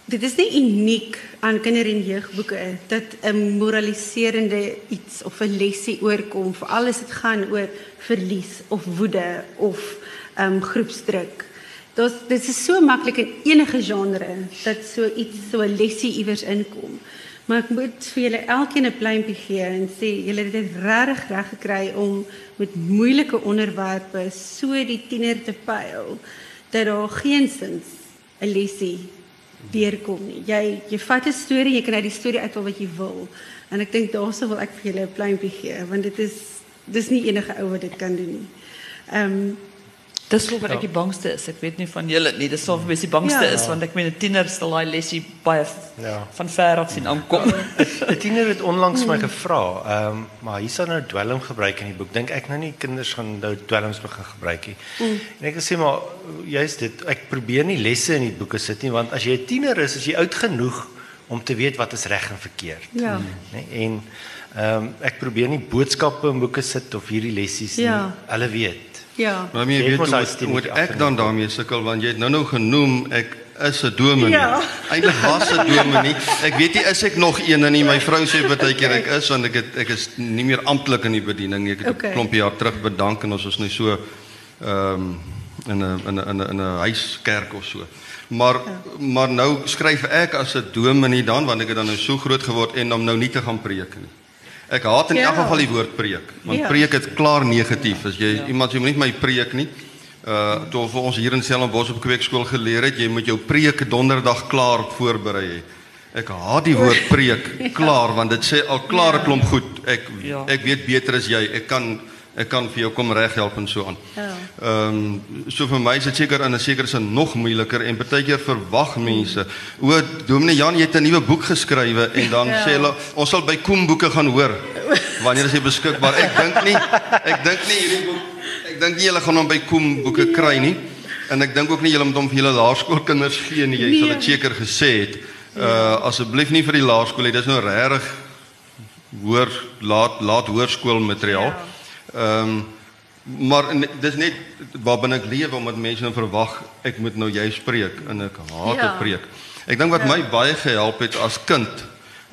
A: dit is nie uniek aan kinder- en jeugboeke dat 'n moraliserende iets of 'n lesie oorkom vir alles dit gaan oor verlies of woede of ehm um, groepsdruk. Dit dit is so maklik in enige genre dat so iets so 'n lesie iewers inkom. Maar ek moet vir julle elkeen 'n pleintjie gee en sê julle het dit regtig reg gekry om met moeilike onderwerpe so die tiener te pyl dat daar geensins 'n lesie deurkom nie. Jy jy vat 'n storie, jy kan uit die storie uithaal wat jy wil. En ek dink daarso wil ek vir julle 'n pleintjie gee want dit is dis nie enige ou wat dit kan doen nie. Ehm
C: Dis wat ek die bangste is. Ek weet nie van julle nie. Dis sou vir my die bangste
A: Ja.
C: is want ek meen 'n tiener sal daai lesie baie
D: Ja.
C: van ver af sien aankom. <laughs>
D: 'n Tiener het onlangs my gevra, ehm um, maar hier staan nou dwelm gebruik in die boek. Dink ek nou nie kinders gaan nou dwelms begin gebruik nie.
A: Mm.
D: En ek het gesê maar juist dit ek probeer nie lesse in die boeke sit nie want as jy 'n tiener is, is jy oud genoeg om te weet wat is reg en verkeerd.
A: Ja.
D: Nee, en ehm um, ek probeer nie boodskappe in boeke sit of hierdie lessies nie.
A: Ja.
D: Hulle weet.
A: Ja.
B: Maar jy
D: Jy
B: weet hoe moet, moet
D: bietjie
B: ek dan daarmee sukkel want jy het nou nou genoem ek is 'n dominee.
A: Ja.
B: Eintlik was 'n dominee. Ek weet nie is ek nog een en nie. My vrou sê baie keer ek <laughs> is want ek het ek is nie meer amptelik in die bediening nie. Ek het 'n
A: Okay.
B: klompie jaar terug bedank en ons was nou so ehm in 'n in 'n in 'n in 'n huiskerk of so. Maar maar nou skryf ek as 'n dominee dan want ek het dan nou so groot geword en om nou nie te gaan preek nie. Ek haat in
A: Ja.
B: elk geval die woord preek, want
A: Ja.
B: preek het klaar negatief. As jy iemand sê moenie my preek nie. Uh toe vir ons hier in Stellenbosch op kweekskool geleer het, jy moet jou preek donderdag klaar voorberei hê. Ek haat die woord preek <laughs> klaar want dit sê al klaar 'n klomp goed. Ek
C: Ja.
B: ek weet beter as jy. Ek kan ek kan vir jou kom reghelp en so aan.
A: Ja.
B: Ehm so vir my is dit seker in 'n sekere sin nog moeiliker en baie keer verwag mense, o Dominee Jan, jy het 'n nuwe boek geskrywe en dan <laughs>
A: Ja.
B: sê hulle ons sal by Koem boeke gaan hoor. Wanneer is hy beskikbaar? Ek dink nie ek dink nie hierdie boek ek dink nie julle gaan hom by Koem boeke kry nie. En ek dink ook nie julle moet hom vir julle laerskoolkinders gee nie. Jy sal
A: Nee.
B: dit seker gesê het. Uh asseblief nie vir die laerskool nie. Dis nou regtig hoor laat laat hoërskoolmateriaal. Ehm maar en dis net waarbinne ek lewe omdat mense nou verwag ek moet nou jy spreek en ek haat
A: Ja.
B: dit preek. Ek dink wat my baie gehelp het as kind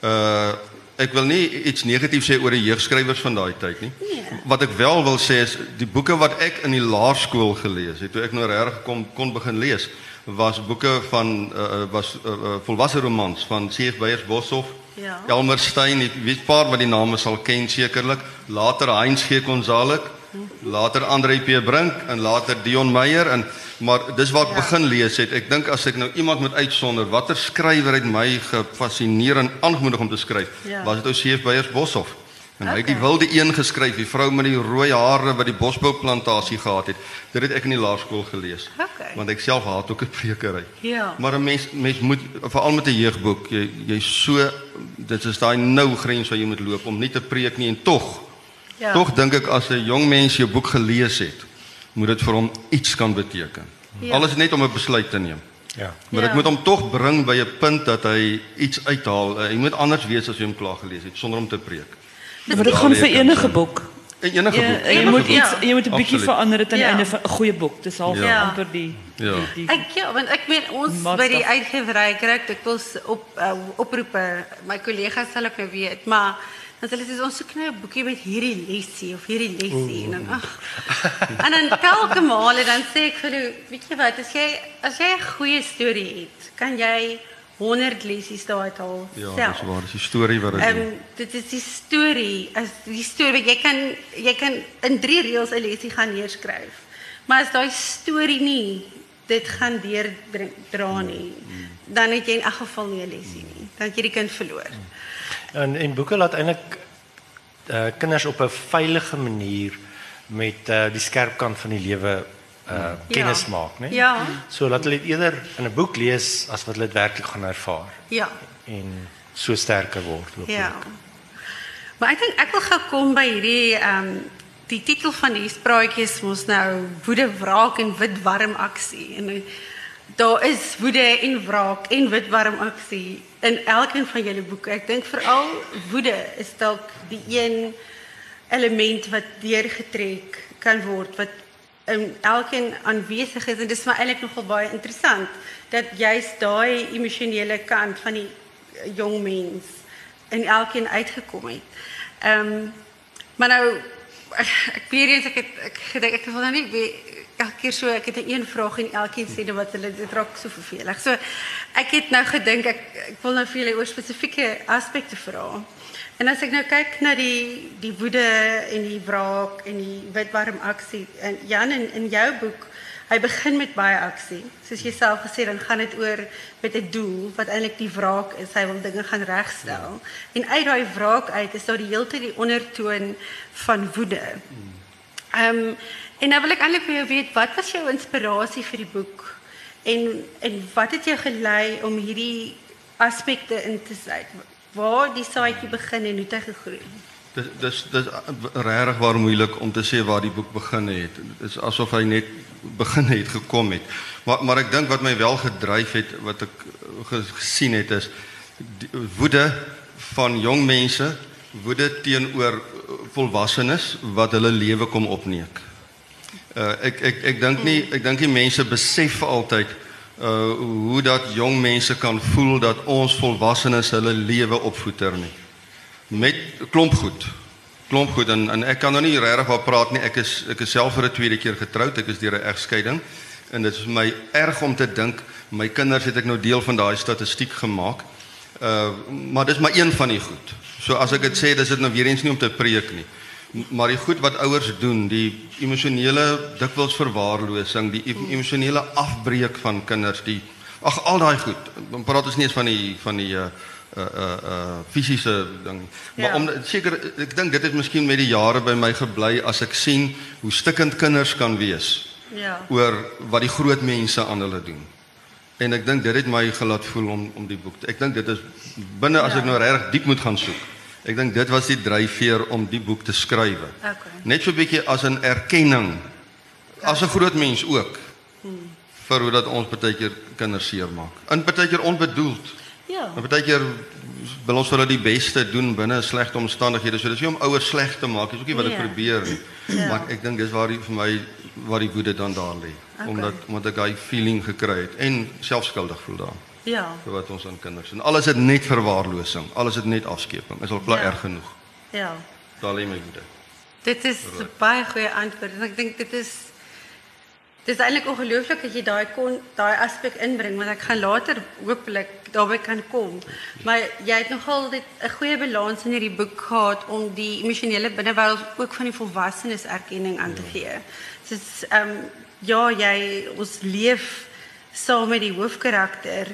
B: uh ek wil nie iets negatief sê oor die jeugskrywers van daai tyd nie.
A: Nee.
B: Wat ek wel wil sê is die boeke wat ek in die laerskool gelees het, toe ek nou regtig kom kon begin lees, was boeke van uh, was uh, volwasse romans van C.F. Beyers Boshoff,
A: Ja.
B: Elmer Stein, ek weet paar wat die name sal ken sekerlik. Later Heinz G. Gonzalez, later Andre P. Brink en later Dion Meyer en maar dis waar ek
A: Ja.
B: begin lees het. Ek dink as ek nou iemand moet uitsonder watter skrywer het my gefassineer en aangemoedig om te skryf,
A: Ja.
B: was dit ou C.F. Beyers Boshoff. En hy het die
A: Okay.
B: wilde een geskryf, die vrou met die rooi hare wat die bosbouplantasie gehad het. Dit het ek in die laerskool gelees.
A: Okay.
B: Want ek self haat ook 'n prekery.
A: Ja.
B: Maar 'n mens mens moet veral met 'n jeugboek, jy jy so dit is daai nou grens wat jy moet loop om nie te preek nie en tog.
A: Ja.
B: Tog dink ek as 'n jong mens jou boek gelees het, moet dit vir hom iets kan beteken.
A: Ja.
B: Alles net om 'n besluit te neem.
D: Ja.
B: Maar dit
A: Ja.
B: moet hom tog bring by 'n punt dat hy iets uithaal. Hy moet anders wees as jy hom klaar gelees het sonder om te preek.
C: Maar dit gaan vir enige boek.
B: En enige
C: Ja,
B: boek.
C: jy
B: enige
C: moet iets jy moet 'n bietjie
B: Absoluut.
C: verander dit aan die
A: Ja.
C: einde van 'n goeie boek. Dis half
B: Ja.
C: amper die
B: Ja.
C: die, die
A: Ek ja, want ek meen ons by die uitgewery kry ek dikwels op uh, oproepe. My kollegas sal ook nou weet, maar dan hulle sê ons soek nou 'n boekie met hierdie lesie of hierdie lesie en dan ag. En dan telke male dan sê ek vir hulle, weet jy wat, as jy as jy 'n goeie storie het, kan jy 100 lesies daaruit haal
B: Ja,
A: self.
B: dis waar. Dis die storie wat dit
A: Ehm dit is die storie, as die storie jy kan jy kan in 3 reëls 'n lesie gaan neerskryf. Maar as daai storie nie dit gaan deurdring dra nie, dan het jy in elk geval nie 'n lesie nie. Dan het jy die kind verloor.
D: En en boeke laat eintlik uh, kinders op 'n veilige manier met uh, die skerp kant van die lewe uh kennis maak, né?
A: Ja.
D: So laat hulle dit eerder in 'n boek lees as wat hulle dit werklik gaan ervaar
A: Ja.
D: en so sterker word hopelik.
A: Ja. Maar ek dink ek wil gou kom by hierdie ehm um, die titel van die spraatjies mos nou woede, wraak en wit warm aksie. En eh, daar is woede en wraak en wit warm aksie in elkeen van julle boeke. Ek dink veral woede is dalk die een element wat deurgetrek kan word wat in elkeen aanwesig is en dit is maar eintlik nogal baie interessant dat juist daai emosionele kant van die eh, jong mens in elkeen uitgekom het. Ehm um, maar nou <laughs> ek, weet eens ek het ek gedink ek wil nou nie elke keer so ek het 'n een vraag en elkeen sê net wat hulle dit raak so vervelig. So ek het nou gedink ek ek wil nou vir julle oor spesifieke aspekte vra. En as ek nou kyk na die die woede en die wraak en die witwarm aksie en Jan in in jou boek, hy begin met baie aksie. Soos jy self gesê dan gaan dit oor met 'n doel wat eintlik die wraak is. Hy wil dinge gaan regstel. Ja. En uit daai wraak uit is daar die heeltyd die ondertoon van woede. Ehm um, en nou wil ek eintlik vir jou weet wat was jou inspirasie vir die boek? En en wat het jou gelei om hierdie aspekte in te sluit? Waar die saadjie begin en hoe dit gegroei?
B: Dis dis dis regtig waar moeilik om te sê waar die boek begin het. Dit is asof hy net begin het gekom het. Maar maar ek dink wat my wel gedryf het wat ek gesien het is die woede van jong mense, woede teenoor volwassenes wat hulle lewe kom opneek. Uh, ek ek ek dink nie ek dink die mense besef altyd uh hoe dat jong mense kan voel dat ons volwassenes hulle lewe opvoeter nie met klomp goed. Klomp goed en en ek kan nou nie regtig wat praat nie. Ek is ek is self vir 'n tweede keer getroud. Ek is deur 'n egskeiding en dit is vir my erg om te dink my kinders het ek nou deel van daai statistiek gemaak. Uh maar dis maar een van die goed. So as ek dit sê, dis dit nou weer eens nie om te preek nie. Maar die goed wat ouers doen, die emosionele dikwels verwaarlosing, die emosionele afbreek van kinders, die ag al daai goed. Dan praat ons nie eens van die van die uh uh uh, uh fisiese ding. Maar
A: Ja.
B: om seker ek dink dit het miskien met die jare by my gebly as ek sien hoe stikkend kinders kan wees
A: Ja.
B: oor wat die groot mense aan hulle doen. En ek dink dit het my gelaat voel om om die boek. Te, ek dink dit is binne as
A: Ja.
B: ek nou regtig diep moet gaan soek. Ek dink dit was die dryfveer om die boek te skryf.
A: Okay.
B: Net so 'n bietjie as 'n erkenning as 'n groot mens ook vir hoe dat ons baie keer kinders seermaak. En baie keer onbedoeld.
A: Ja.
B: Maar baie keer wil ons hulle die beste doen binne slegte omstandighede. So dis nie om ouers sleg te maak, dis ook nie wat ek
A: Nee.
B: probeer nie.
A: Ja.
B: Maar ek dink dis waar die vir my waar die woede dan daar lê.
A: Okay.
B: Omdat omdat ek daai feeling gekry het en selfskuldig voel daaraan
A: Ja.
B: vir wat ons aan kinders doen. Alles is net verwaarlosing, alles is net afskeping. Is al klaar
A: Ja.
B: erg genoeg.
A: Ja.
B: Daar lê my woede.
A: Dit is 'n baie goeie antwoord. En ek dink dit is Dit is eintlik ongelooflik dat jy daai kon daai aspek inbring want ek gaan later hopelik daarby kan kom. Maar jy het nogal dit 'n goeie balans in hierdie boek gehad om die emosionele binnewêreld ook van die volwassenes erkenning aan te gee. Soos ehm um, ja, jy ons leef saam met die hoofkarakter,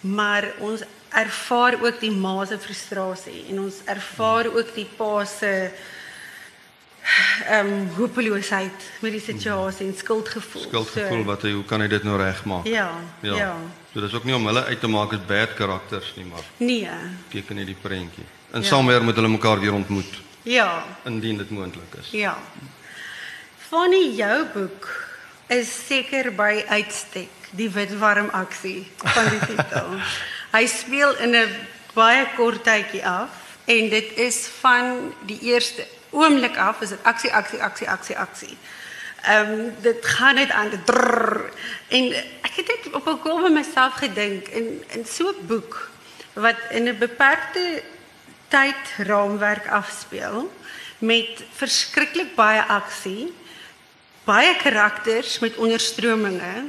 A: maar ons ervaar ook die ma se frustrasie en ons ervaar ook die pa se ehm um, hopeloosheid met die situasie en skuldgevoel.
B: Skuldgevoel wat hy hoe kan hy dit nou regmaak?
A: Ja, ja.
B: So dis ook nie om hulle uit te maak as bad karakters nie, maar
A: Nee.
B: teken net die prentjie. In
A: Ja.
B: samewer moet hulle mekaar weer ontmoet
A: Ja,
B: indien dit moontlik is.
A: ja. Fanny jou boek is seker by uitstek die witwarm aksie van die titel. Hy speel in 'n baie kort tydjie af en dit is van die eerste oomblik af is dit aksie aksie aksie aksie aksie. Ehm dit gaan net aan dit drrr, en ek het net op 'n kom by myself gedink in in so boek wat in 'n beperkte tydraamwerk afspeel met verskriklik baie aksie, baie karakters met onderstrominge.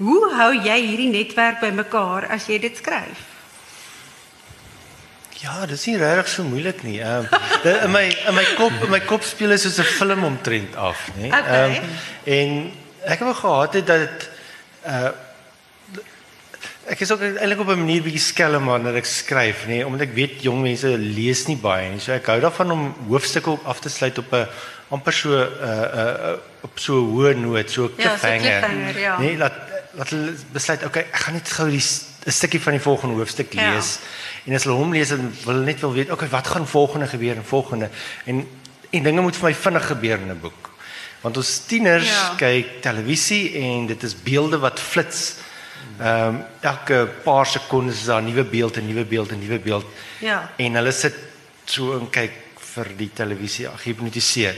A: Hoe hou jy hierdie netwerk bymekaar as jy dit skryf?
D: Ja, dis nie regtig so moeilik nie. Ehm um, in my in my kop in my kop speel is soos 'n film omtrent af, nê.
A: Okay.
D: en ek het wel gehad het dat dit uh ek is ook eintlik op 'n manier bietjie skelm wanneer ek skryf, nê, omdat ek weet jong mense lees nie baie nie. So ek hou daarvan om hoofstukke op af te sluit op 'n amper so 'n uh, uh, uh, op so 'n hoë noot, so 'n
A: Ja, so
D: cliffhanger.
A: cliffhanger, ja.
D: Nee, laat laat hulle besluit, okay, ek gaan net gou die 'n stukkie van die volgende hoofstuk
A: Ja.
D: lees. En as hulle hom lees, dan wil hulle net wil weet, okay, wat gaan volgende gebeur en volgende. En en dinge moet vir my vinnig gebeur in 'n boek. Want ons tieners
A: Ja.
D: kyk televisie en dit is beelde wat flits. Ehm um, elke paar sekondes is daar 'n nuwe beeld, 'n nuwe beeld, 'n nuwe beeld.
A: Ja.
D: En hulle sit so en kyk vir die televisie, gehipnotiseer.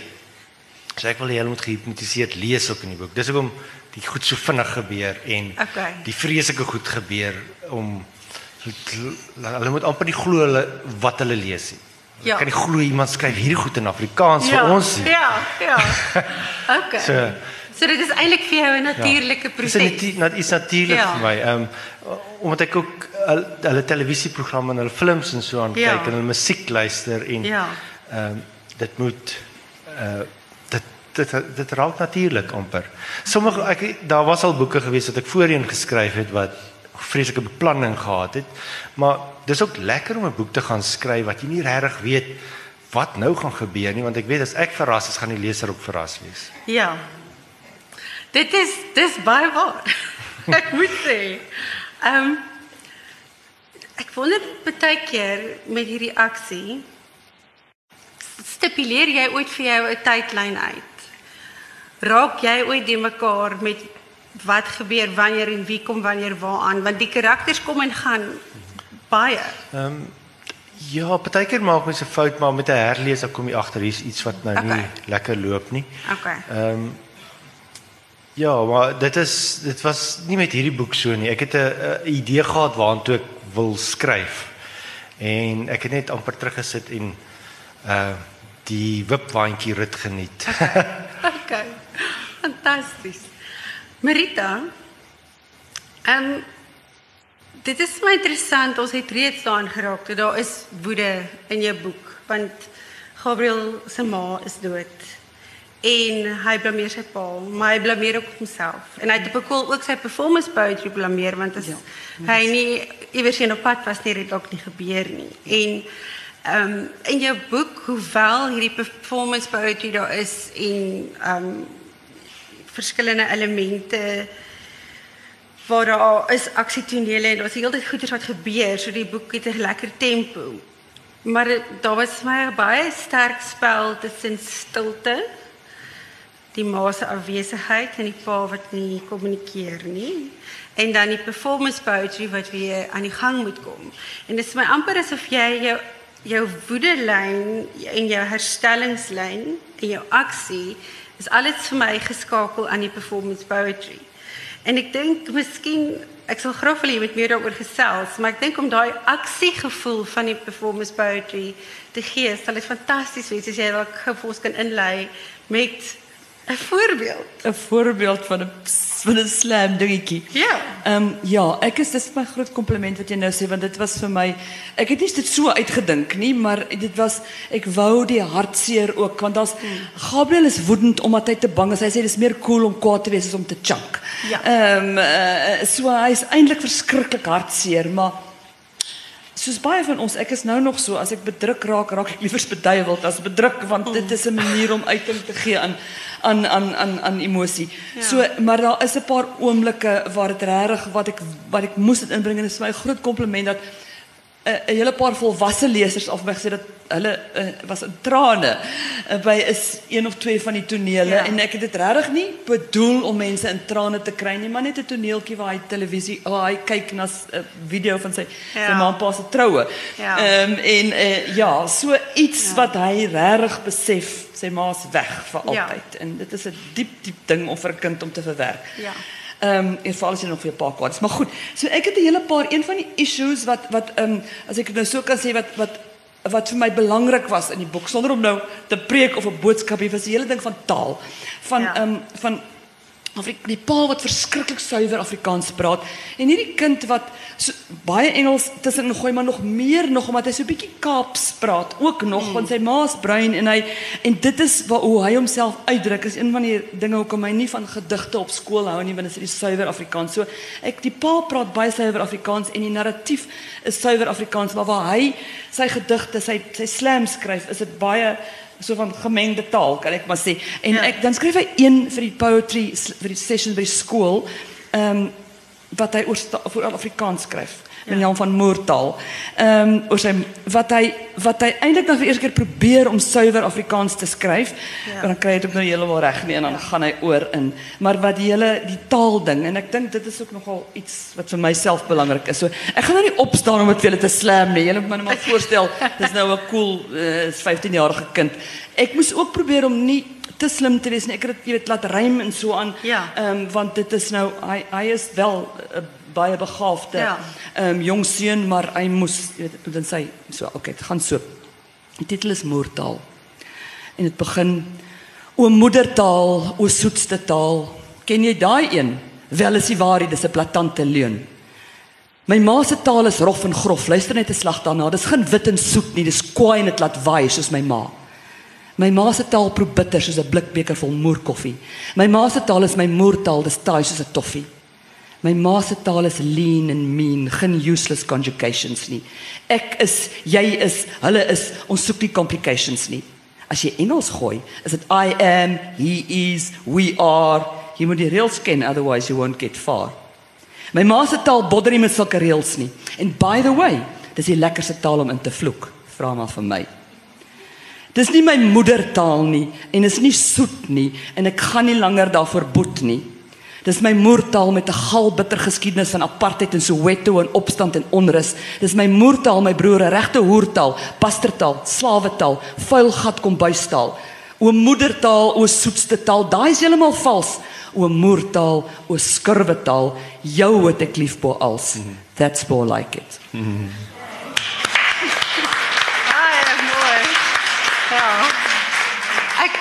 D: So ek wil hê hulle moet gehipnotiseerd lees ook in die boek. Dis hoekom die goed so vinnig gebeur en
A: Okay.
D: die vreeslike goed gebeur om hulle moet amper nie glo hulle wat hulle lees nie.
A: Ja.
D: Kan nie glo iemand skryf hierdie goed in Afrikaans vir ons nie.
A: Ja, ja. <laughs> Okay.
D: So-
A: so dit is eintlik vir jou 'n natuurlike
D: Dis
A: proses.
D: net net iets natuurlik
A: Ja.
D: vir my. Ehm um, omdat ek ook hul- hulle televisieprogramme en hulle films en so aan
A: Ja.
D: kyk en hulle musiek luister en
A: Ja.
D: ehm dit moet uh dit dit raak natuurlik amper. Sommige ek daar was al boeke gewees wat ek voorheen geskryf het wat vreeslike beplanning gehad het. Maar dis ook lekker om 'n boek te gaan skryf wat jy nie regtig weet wat nou gaan gebeur nie want ek weet as ek verras is gaan die leser ook verras wees.
A: Ja. Dit is dis baie waar. <laughs> ek moet sê. Ehm um, ek wonder baie keer met hierdie aksie stipuleer jy ooit vir jou 'n tydlyn uit? Raak jy ooit die mekaar met wat gebeur wanneer en wie kom wanneer waaraan want die karakters kom en gaan baie.
D: Ja, partykeer maak mens 'n fout, maar met 'n herlees dan kom jy agter hier's iets wat nou nie
A: Okay.
D: lekker loop nie.
A: Okay.
D: Ehm Ja, maar dit is dit was nie met hierdie boek so nie. Ek het 'n 'n idee gehad waartoe ek wil skryf. En ek het net amper teruggesit en uh die wipwaandjie rit geniet. <laughs>
A: Okay. Fantasties. Marita, ehm um, dit is my interessant. Ons het reeds daarin geraak daar is woede in jou boek want Gabriel se ma is dood. En hy blameer sy pa, maar hy blameer ook homself. En hy het op 'n koel ook sy performance poetry blameer want as ja, hy nie iewers heen op pad was nie, het dit ook nie gebeur nie. En ehm um, in jou boek, hoewel hierdie performance poetry daar is en ehm um, verskillende elemente waar daar is aksietonele en heeltyd goeders wat gebeur, so die boek het lekker tempo. Maar daar was my baie sterk spel tussen stilte, die ma se afwesigheid en die pa wat nie kommunikeer nie en dan die performance poetry wat weer aan die gang moet kom. En dit is my amper asof jy jou jou woedelyn en jou herstellingslyn en jou aksie is alles vir my geskakel aan die performance poetry. En ek dink miskien ek sal graag moet meer daaroor gesels, maar ek dink om daai aksiegevoel van die performance poetry te gee, sal dit fantasties wees as jy dalk ons kan inlei met 'n voorbeeld.
C: 'n voorbeeld van 'n van 'n slam dingetjie.
A: Ja.
C: Ehm um, ja, ek is dis my groot kompliment wat jy nou sê want dit was vir my ek het nie dit so uitgedink nie, maar dit was ek wou die hartseer ook want daar's Gabriel is woedend omdat hy te bang is. Hy sê dis meer cool om kwaad te wees as om te chunk.
A: Ja.
C: Ehm um, uh, so hy is eintlik verskriklik hartseer, maar Soos baie van ons, ek is nou nog so as ek bedruk raak, raak ek liewer beduiweld as bedruk want dit is 'n manier om uiting te gee aan aan aan aan aan emosie. Ja. So maar daar is 'n paar oomblikke waar dit regtig wat ek wat ek moes dit inbring en dit is my groot kompliment dat 'n hele paar volwasse lesers af my gesê dat hulle uh, was in trane uh, by is een of twee van die tonele
A: Ja.
C: ja. en ek het dit regtig nie bedoel om mense in trane te kry nie, maar net 'n toneeltjie waar hy televisie, waar hy kyk na 'n uh, video van sy ja.
A: Ja.
C: sy ma en pa se troue.
A: Ja.
C: Ehm um, en uh, ja, so iets ja. wat hy regtig besef, sy ma's weg vir
A: Ja.
C: altyd en dit is 'n diep diep ding om vir 'n kind om te verwerk.
A: Ja.
C: Ehm um, en veral as jy nog vir 'n paar kwaad is. Maar goed, so ek het 'n hele paar een van die issues wat wat ehm um, as ek nou so kan sê wat wat wat vir my belangrik was in die boek sonder om nou te preek of 'n boodskap hier was die hele ding van taal van
A: Ja.
C: ehm um, van Afri die pa wat verskriklik suiwer Afrikaans praat en hierdie kind wat so, baie Engels tussenin gooi maar nog meer nog omdat hy so 'n bietjie Kaaps praat ook nog mm. want sy ma's bruin en hy en dit is waar hoe hy homself uitdruk is een van die dinge hoekom hy nie van gedigte op skool hou nie want dit is die suiwer Afrikaans so ek die pa praat baie suiwer Afrikaans en die narratief is suiwer Afrikaans maar waar hy sy gedigte sy sy slam skryf is dit baie so van gemengde taal kan ek maar sê. En ja. ek dan skryf hy een vir die poetry vir die session by die skool. Ehm um, wat hy oor vir Afrikaans skryf. Ja. Jan van Moortaal. Ehm um, oor sy wat hy wat hy eintlik dan vir eers keer probeer om suiwer Afrikaans te skryf. Ja. Dan kry hy dit ook nou heeltemal reg nie en dan gaan hy oor in. Maar wat die hele die taal ding en ek dink dit is ook nogal iets wat vir myself belangrik is. So ek gaan nou nie opstaan om dit vir julle te slam nie. Julle moet my net maar voorstel, <laughs> dis nou 'n cool uh, 15 jarige kind. Ek moes ook probeer om nie te slim te wees nie. Ek het dit weet laat rym en so aan.
A: Ja.
C: Ehm um, want dit is nou hy hy is wel 'n uh, baie begaafde ehm ja. um, jong seun, maar hy moes weet dan sê so, okay, dit gaan so. Die titel is Moortaal. En dit begin O moedertaal, o soetste taal. Ken jy daai een? Wel is die waarheid, dis 'n platante leuen. My ma se taal is rof en grof. Luister net 'n slag daarna. Dis geen wit en soet nie, dis kwaai en dit laat waai soos my ma. My ma se taal proe bitter soos 'n blikbeker vol moerkoffie. My ma se taal is my moertaal, dis taai soos 'n toffie. My ma se taal is lean and mean, geen useless conjugations nie. Ek is, jy is, hulle is, ons soek nie complications nie. As jy Engels gooi, is dit I am, he is, we are. Jy moet die reëls ken otherwise you won't get far. My ma se taal bodder nie met sulke reëls nie. And by the way, dis die lekkerste taal om in te vloek. Vra maar vir my. Dis nie my moedertaal nie en is nie soet nie en ek gaan nie langer daarvoor boet nie. Dis my moedertaal met 'n galbitter geskiedenis van apartheid en Soweto en opstand en onrus. Dis my moedertaal, my broer, regte hoertaal, pastertaal, slawetaal, vuil gat kombuistaal. O moedertaal, o soetste taal, daai is heeltemal vals. O moedertaal, o skurwetaal, jou het ek lief bo als. That's more like it. Mm -hmm.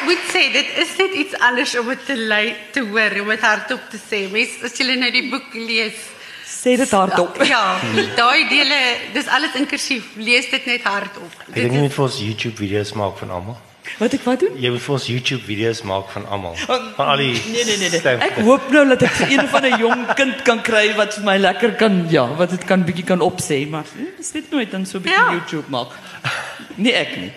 A: moet sê dit is net iets anders om dit te lei te hoor, om dit hardop te sê. Mens as jy nou die boek lees,
C: sê dit hardop. <laughs>
A: Ja, daai dele, dis alles in kursief. Lees dit net hardop.
D: Ek dink jy moet vir ons YouTube video's maak van almal.
C: Wat ek wat doen?
D: Jy moet vir ons YouTube video's maak van almal. Van al die
C: Nee nee nee nee. Ek hoop nou dat ek een van 'n jong kind kan kry wat vir my lekker kan ja, wat dit kan bietjie kan opsê, maar dis net nooit dan so 'n bietjie ja. YouTube maak. Nee ek nie.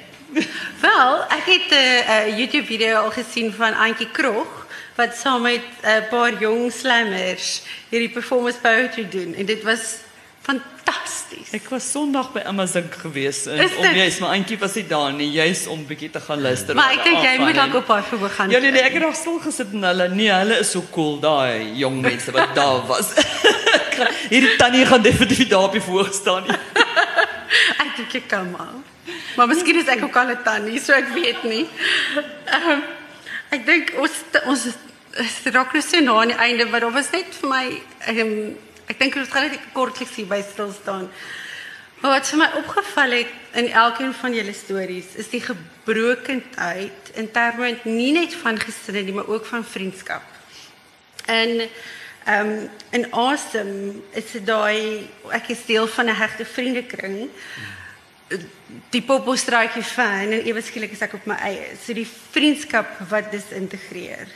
A: Wel, ek het 'n uh, YouTube video al gesien van Antjie Krog wat saam met 'n uh, paar jong slammers hierdie performance poetry doen en dit was fantasties.
C: Ek was Sondag by Amazon gewees en om jy's maar Antjie was nie daar nie, jy's om bietjie te gaan luister.
A: Maar ek dink jy moet dalk op haar voor gaan.
C: Ja nee nee, ek het nog stil gesit en hulle nee, hulle is so cool daai jong mense wat <laughs> daar was. <laughs> hierdie tannie gaan definitief daar op die voor staan nie. <laughs>
A: ek dink ek kan maar. Maar miskien is ek ook al 'n tannie, so ek weet nie. Ehm um, ek dink ons ons is raak nou so na aan die einde, maar daar was net vir my ehm um, ek dink ons gaan net kortliks hier by stil staan. Wat vir my opgeval het in elkeen van julle stories is die gebrokenheid in terme nie net van gesinne nie, maar ook van vriendskap. En ehm um, in awesome is dit daai ek is deel van 'n hegte vriendekring. Die popostraatjie fan en ewe skielik is ek op my eie. So die vriendskap wat dis integreer.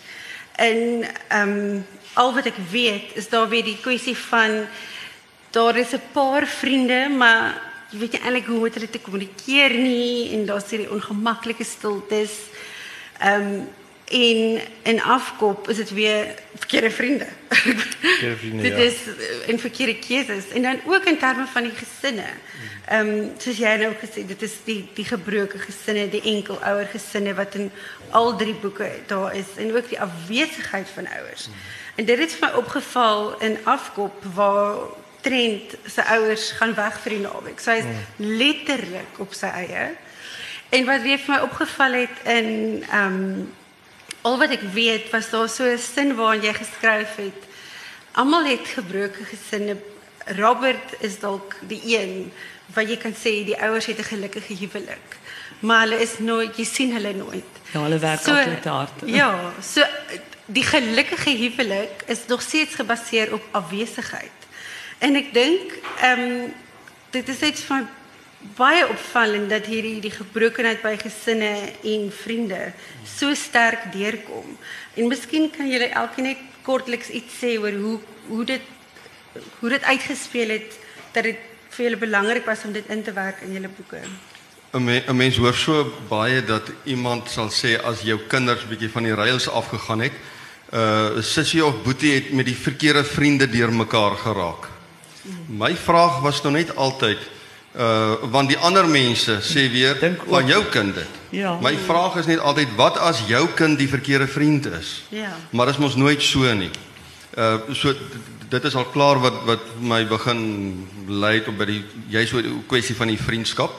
A: En ehm al wat ek weet is daar weer die kwessie van daar is 'n paar vriende, maar jy weet nie eintlik hoe om dit te kommunikeer nie en daar's hierdie ongemaklike stiltes. Ehm um, in in afkoop is dit weer verkeerde vriende. Verkeerde vriende. <laughs> dit is in eh, verkeerde keuses en dan ook in terme van die gesinne. Ehm um, soos jy nou gesê dit is die die gebroke gesinne, die enkelouer gesinne wat in al drie boeke daar is en ook die afwesigheid van ouers. En dit het vir my opgeval in afkoop waar Trent sy ouers gaan weg vir die naweek. So is letterlik op sy eie. En wat weer vir my opgeval het in ehm um, al wat ek weet was daar so 'n sin waarin jy geskryf het. Almal het gebroke gesinne. Robert is dalk die een wat jy kan sê die ouers het 'n gelukkige huwelik. Maar hulle is nooit jy sien hulle nooit.
C: Ja, hulle werk so, altyd hard.
A: Ja, so die gelukkige huwelik is nog steeds gebaseer op afwesigheid. En ek dink ehm um, dit is iets van baie opvallend dat hierdie die gebrokenheid by gesinne en vriende so sterk deurkom. En miskien kan julle elkeen net kortliks iets sê oor hoe hoe dit hoe dit uitgespeel het dat dit vir julle belangrik was om dit in te werk in julle boeke.
B: 'n me, Mens hoor so baie dat iemand sal sê as jou kinders bietjie van die rails afgegaan het, uh sussie of boetie het met die verkeerde vriende deurmekaar geraak. My vraag was nou net altyd uh want die ander mense sê weer van jou kind dit.
C: Ja.
B: My vraag is net altyd wat as jou kind die verkeerde vriend is?
A: Ja.
B: Maar is mos nooit so nie. Uh so dit is al klaar wat wat my begin lei tot by die jy's so 'n kwessie van die vriendskap.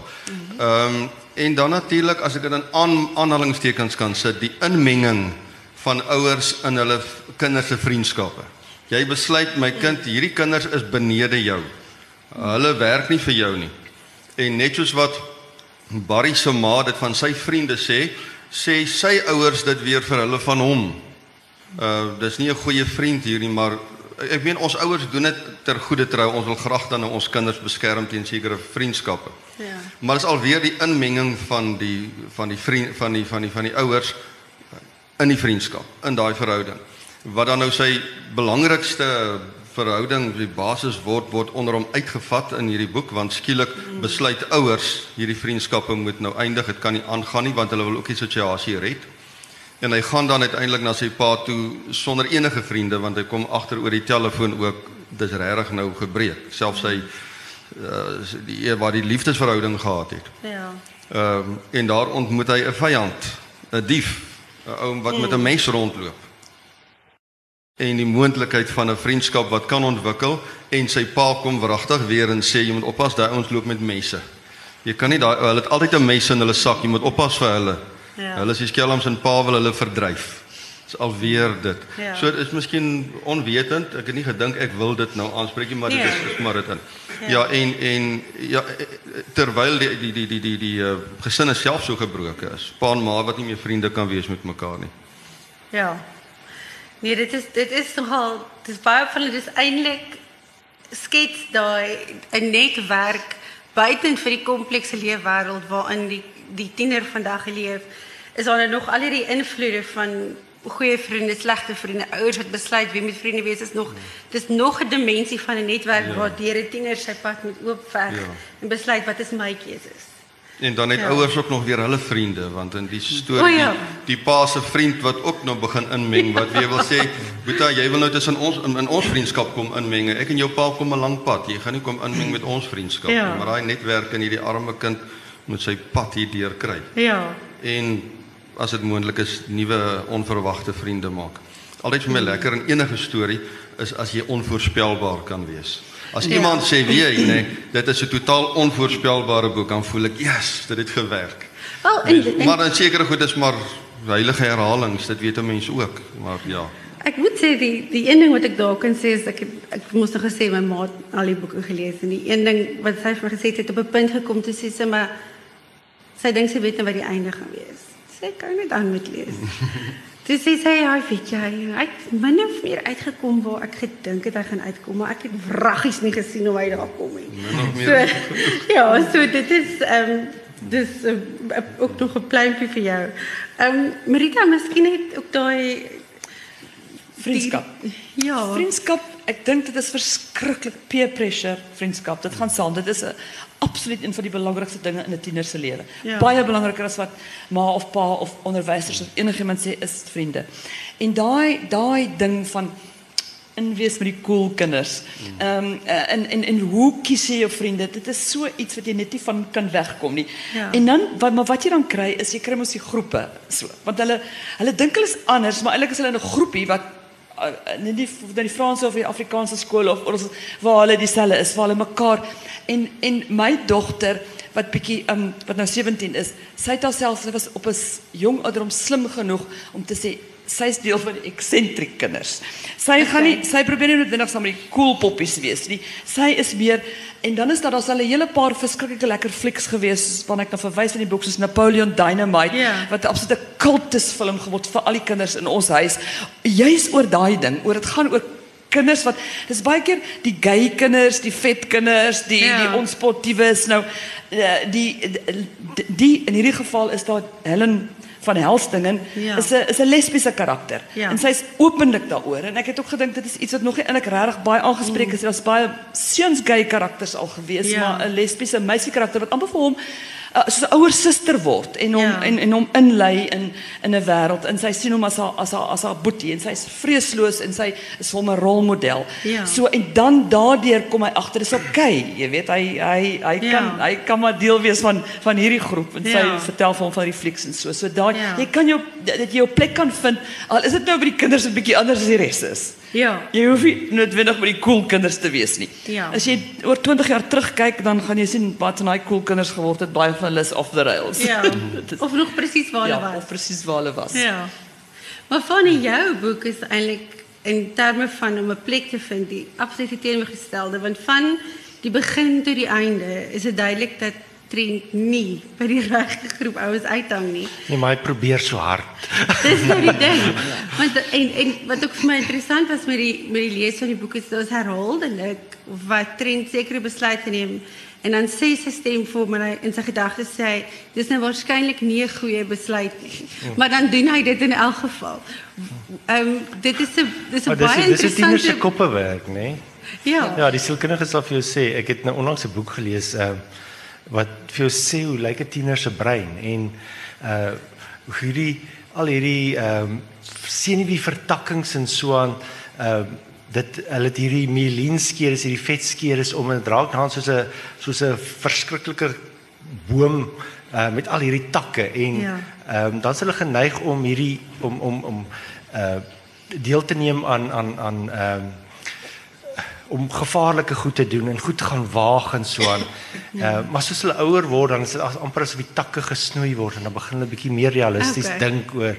B: Ehm um, en dan natuurlik as ek dit in aan, aanhalingstekens kan sit, die inmenging van ouers in hulle kinders se vriendskappe. Jy besluit my kind, hierdie kinders is benede jou. Hulle werk nie vir jou nie. En net soos wat Barry se ma dit van sy vriende sê, sê sy ouers dit weer vir hulle van hom. Uh dis nie 'n goeie vriend hierdie, maar ek meen ons ouers doen dit ter goeie trou. Ons wil graag dan ons kinders beskerm teen sekere vriendskappe.
A: Ja.
B: Maar dit is alweer die inmenging van die van die vriend van die van die van die ouers in die vriendskap, in daai verhouding. Wat dan nou sy belangrikste verhouding, die basis word word onder hom uitgevat in hierdie boek want skielik besluit ouers hierdie vriendskappe moet nou eindig. Dit kan nie aangaan nie want hulle wil ook die situasie red. En hy gaan dan uiteindelik na sy pa toe sonder enige vriende want hy kom agter oor die telefoon ook dis regtig nou gebreek. Selfs sy uh, die waar die liefdesverhouding gehad het.
A: Ja.
B: Ehm um, en daar ontmoet hy 'n vyand, 'n dief, 'n ou wat met 'n mes rondloop. En die moontlikheid van 'n vriendskap wat kan ontwikkel en sy pa kom wragtig weer en sê jy moet oppas daai ouens loop met messe. Jy kan nie daai hulle het altyd 'n mes in hulle sak, jy moet oppas vir hulle.
A: Ja.
B: Hulle is die skelms en pa wil hulle verdryf. Dis alweer dit.
A: Ja.
B: So dit is miskien onwetend. Ek het nie gedink ek wil dit nou aanspreek nie, maar dit
A: Nee.
B: is, is maar dit in.
A: Ja.
B: Ja, en en ja terwyl die die die die die die uh, gesinne self so gebroken is. Pa en ma wat nie meer vriende kan wees met mekaar nie.
A: Ja. Nee, dit is dit is nogal dis baie van dit is eintlik skets daai 'n netwerk buiten vir die komplekse leefwêreld waarin die die tiener vandag leef. Is daar nog al hierdie invloede van goeie vriende, slegte vriende, ouers wat besluit wie met vriende wees is nog dis nog 'n dimensie van 'n netwerk ja. waar deur 'n tiener sy pad moet oopveg
B: Ja.
A: en besluit wat is my keuses.
B: En dan het
A: Ja.
B: ja. ouers ook nog weer hulle vriende want in die storie
A: O, ja.
B: die, die pa se vriend wat ook nou begin inmeng wat weer wil sê, "Boeta, jy wil nou tussen ons in, in ons vriendskap kom inmeng. Ek en jou pa kom 'n lang pad. Jy gaan nie kom inmeng met ons vriendskap
A: Ja.
B: nie." Maar daai netwerk in hierdie arme kind moet sy pad hier deur kry.
A: Ja.
B: en as dit moontlik is nuwe onverwagte vriende maak. Altyd vir my lekker in enige storie is as jy onvoorspelbaar kan wees. As
A: Ja.
B: iemand sê weet jy nee, dit is 'n totaal onvoorspelbare boek, dan voel ek, "Yes, dit het gewerk."
A: Wel, en, en,
B: Maar in sekere goed is maar heilige herhalings, dit weet 'n mens ook, maar ja.
A: Ek moet sê die die een ding wat ek daar kan sê is ek het, ek moes nog gesê my ma het al die boeke gelees en die een ding wat sy vir my gesê het, het op 'n punt gekom toe sê sy maar sy dink sy weet nou wat die einde gaan wees. Ek kan net aan met lees. <laughs> Toe sê sy ja, weet jy, hy het min of meer uitgekom waar ek gedink het hy gaan uitkom, maar ek het wraggies nie gesien hoe hy daar kom nie. So, <laughs> ja, so dit is ehm um, dis uh, ook nog 'n pluimpie vir jou. Ehm um, Marita, miskien het ook daai
C: Vriendskap.
A: Die, ja.
C: Vriendskap, ek dink dit is verskriklik peer pressure vriendskap. Dit gaan saam. Dit is 'n absoluut een van die belangrikste dinge in 'n tiener se lewe.
A: Ja.
C: Baie belangriker as wat ma of pa of onderwysers of enigiemand sê is vriende. En daai ding van in wees met die cool kinders. Ehm um, en en en hoe kies jy jou vriende? Dit is so iets wat jy net nie van kan wegkom nie.
A: Ja.
C: En dan wat maar wat jy dan kry is kry mos die groepe so. Want hulle hulle hulle is anders, maar eintlik is hulle in 'n groepie wat uh, nie die dan die Franse of die Afrikaanse skool of ons waar hulle dieselfde is, waar hulle mekaar en en my dogter wat bietjie um wat nou 17 is. Sy het haarself sy was op 'n jong ouderdom slim genoeg om te sê sy's deel van die eksentriek kinders. Sy gaan nie sy probeer nie noodwendig saam met die cool poppies wees nie. Sy is meer en dan is daar daar's al 'n hele paar verskriklike lekker flieks gewees waarna ek nou verwys in die boek soos Napoleon Dynamite
A: Ja.
C: wat 'n absolute kultusfilm geword vir al die kinders in ons huis. Juis oor daai ding, oor dit gaan oor kinders wat dis baie keer die gay kinders, die vet kinders, die
A: Ja.
C: die onsportiefes nou eh, die die, die in hierdie geval is daar Helen van Helstingen
A: Ja.
C: is 'n is 'n lesbiese karakter
A: Ja.
C: en sy's openlik daaroor en ek het ook gedink dit is iets wat nog nie eintlik regtig baie aangespreek is daar's baie seuns gay karakters al gewees
A: Mm. Ja.
C: maar 'n lesbiese meisie karakter wat amper vir hom uh, soos 'n ouer suster word en hom
A: Ja.
C: en en hom inlei in in 'n wêreld en sy sien hom as haar as haar as haar boetie en sy's vreesloos en sy is hom 'n rolmodel.
A: Ja.
C: So en dan daardeur kom hy agter dis oukei, jy weet hy hy hy
A: Ja.
C: kan hy kan maar deel wees van van hierdie groep en sy
A: Ja.
C: vertel vir hom van die flieks en so. So daai
A: Ja.
C: jy kan jou dat jy jou plek kan vind al is dit nou by die kinders 'n bietjie anders as die res is.
A: Ja.
C: Jy hoef nie noodwendig by die cool kinders te wees nie.
A: Ja.
C: As jy oor 20 jaar terugkyk, dan gaan jy sien wat van daai cool kinders geword het, baie van hulle is off the rails.
A: Ja. <laughs> Of nog presies waar hulle
C: ja,
A: was.
C: of presies waar hulle was.
A: Ja. Maar van jou boek is eintlik in terme van om 'n plek te vind die absolute teenoorgestelde want van die begin tot die einde is dit duidelik dat Trent nie by die regte groep ouens uithang nie.
D: Nee, maar hy probeer so hard. <laughs>
A: Dis nou die ding. Want en en wat ook vir my interessant was met die met die lees van die boek is dat ons herhaaldelik wat Trent sekere besluite neem en dan sê sy stem vir hy in sy gedagtes sê hy dis nou waarskynlik nie 'n goeie besluit nie. Maar dan doen hy dit in elk geval. Ehm um, dit is 'n dis 'n
D: dis
A: baie
D: dis 'n
A: interessante
D: nê? Nee?
A: Ja.
D: Ja, die sielkundige sal vir jou sê, ek het nou onlangs 'n boek gelees ehm wat vir jou sê hoe lyk 'n tiener se brein en uh hoe hierdie al hierdie ehm senuwee vertakkings en so aan ehm dit hulle het hierdie mielienskeer is hierdie vetskeer is om en dit raak dan soos 'n soos 'n verskriklike boom uh, met al hierdie takke en
A: Ja.
D: ehm um, dan is hulle geneig om hierdie om om om uh deel te neem aan aan aan ehm um, om gevaarlike goed te doen en goed gaan waag en so aan. Uh, maar soos hulle ouer word dan is dit amper asof die takke gesnoei word en dan begin hulle bietjie meer realisties
A: Okay.
D: dink oor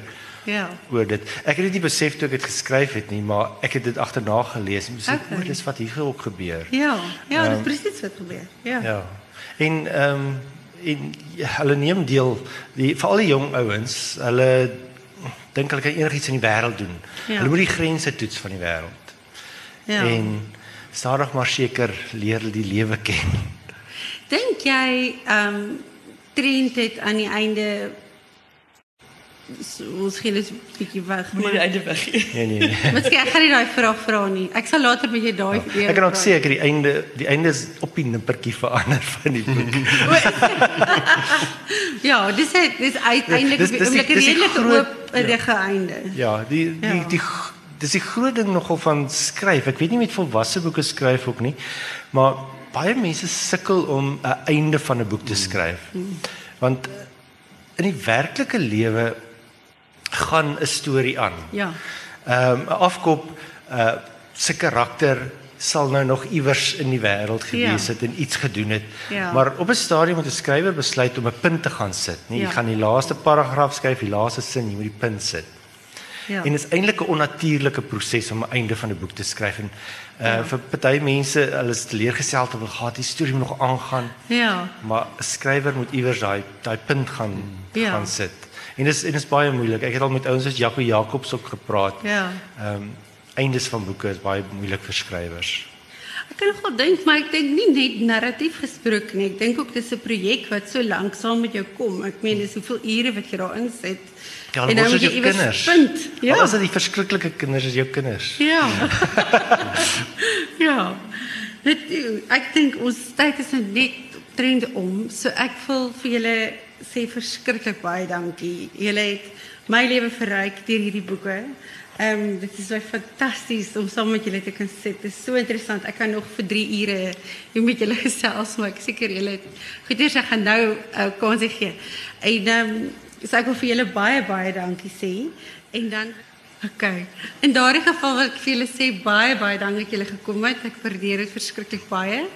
A: Ja.
D: oor dit. Ek het dit nie besef toe ek dit geskryf het nie, maar ek het dit agterna gelees en besef
A: Okay.
D: okay. dis wat hier ook gebeur.
A: Ja. Ja, dit
D: Ehm,
A: presies wat gebeur. Ja.
D: Ja. En ehm um, en hulle neem deel die veral die jong ouens, hulle dink hulle kan enigiets in die wêreld doen.
A: Ja.
D: Hulle moet die grense toets van die wêreld.
A: Ja.
D: En stadig maar seker leer hulle die lewe ken.
A: Dink jy ehm um, Trent het aan die einde so, miskien is 'n bietjie weg.
C: Moenie die einde weg.
D: Nee nee nee.
A: Miskien ek gaan nie daai vraag vra nie. Ek sal later met jou daai weer
D: Ek kan ook sê ek het die einde die einde is op die nippertjie verander van die boek. <laughs>
A: Ja, dis het, dis uiteindelik
D: die-
A: 'n
D: die
A: redelike oop rige einde.
D: Ja, die die
A: Ja.
D: die g- dis die groot ding nogal van skryf. Ek weet nie met volwasse boeke skryf ook nie, maar baie mense sukkel om 'n einde van 'n boek te skryf. Want in die werklike lewe gaan 'n storie aan.
A: Ja.
D: Ehm 'n afkop uh se karakter sal nou nog iewers in die wêreld gewees
A: Ja.
D: het en iets gedoen het.
A: Ja.
D: Maar op 'n stadium moet 'n skrywer besluit om 'n punt te gaan sit. Nee,
A: Ja.
D: jy gaan die laaste paragraaf skryf, die laaste sin, jy moet die punt sit.
A: Ja.
D: En dit is eintlik 'n onnatuurlike proses om 'n einde van 'n boek te skryf en uh
A: Ja.
D: vir party mense, hulle is gaan die storie moet nog aangaan,
A: Ja.
D: maar 'n skrywer moet iewers daai daai punt gaan
A: Ja.
D: gaan sit. En dis en dis baie moeilik. Ek het al met ouens soos Jaco Jacobs ook gepraat.
A: Ja.
D: Ehm eindes van boeke is baie moeilik vir skrywers.
A: Ek kan nogal dink, maar ek dink nie net narratief gesproke nie. Ek dink ook dis 'n projek wat so lank saam met jou kom. Ek meen dis hoeveel ure wat jy daarin sit.
D: Ja,
A: En
D: dan
A: moet jy iewers punt. Ja.
D: Al is dit die verskriklike kinders is jou kinders.
A: Ja. ja. <laughs> Dit ek dink ons tyd is nou net trend om. So ek wil vir julle sê verskriklik baie dankie. Julle het my lewe verryk deur hierdie boeke. Ehm um, dit is baie fantasties om saam met julle te kan sit. Dit is so interessant. Ek kan nog vir 3 ure hier met julle <laughs> gesels, maar ek seker julle goeders ek gaan nou uh, kansie gee. En ehm um, so ek wil vir julle baie baie dankie sê. En dan Okay. In daardie geval wil ek vir julle sê baie baie dankie dat julle gekom het. Ek waardeer dit verskriklik baie.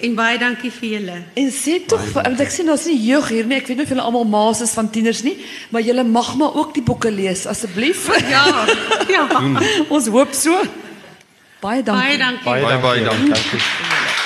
A: En baie dankie vir julle.
C: En sê tog, want ek sien daar's nie jeug hier nie. Ek weet nie of julle almal ma's is van tieners nie, maar julle mag maar ook die boeke lees asseblief. <laughs>
A: Ja. Ja.
C: Ons hoop so. Baie dankie.
A: Baie dankie.
B: Baie, baie dankie.
D: dankie.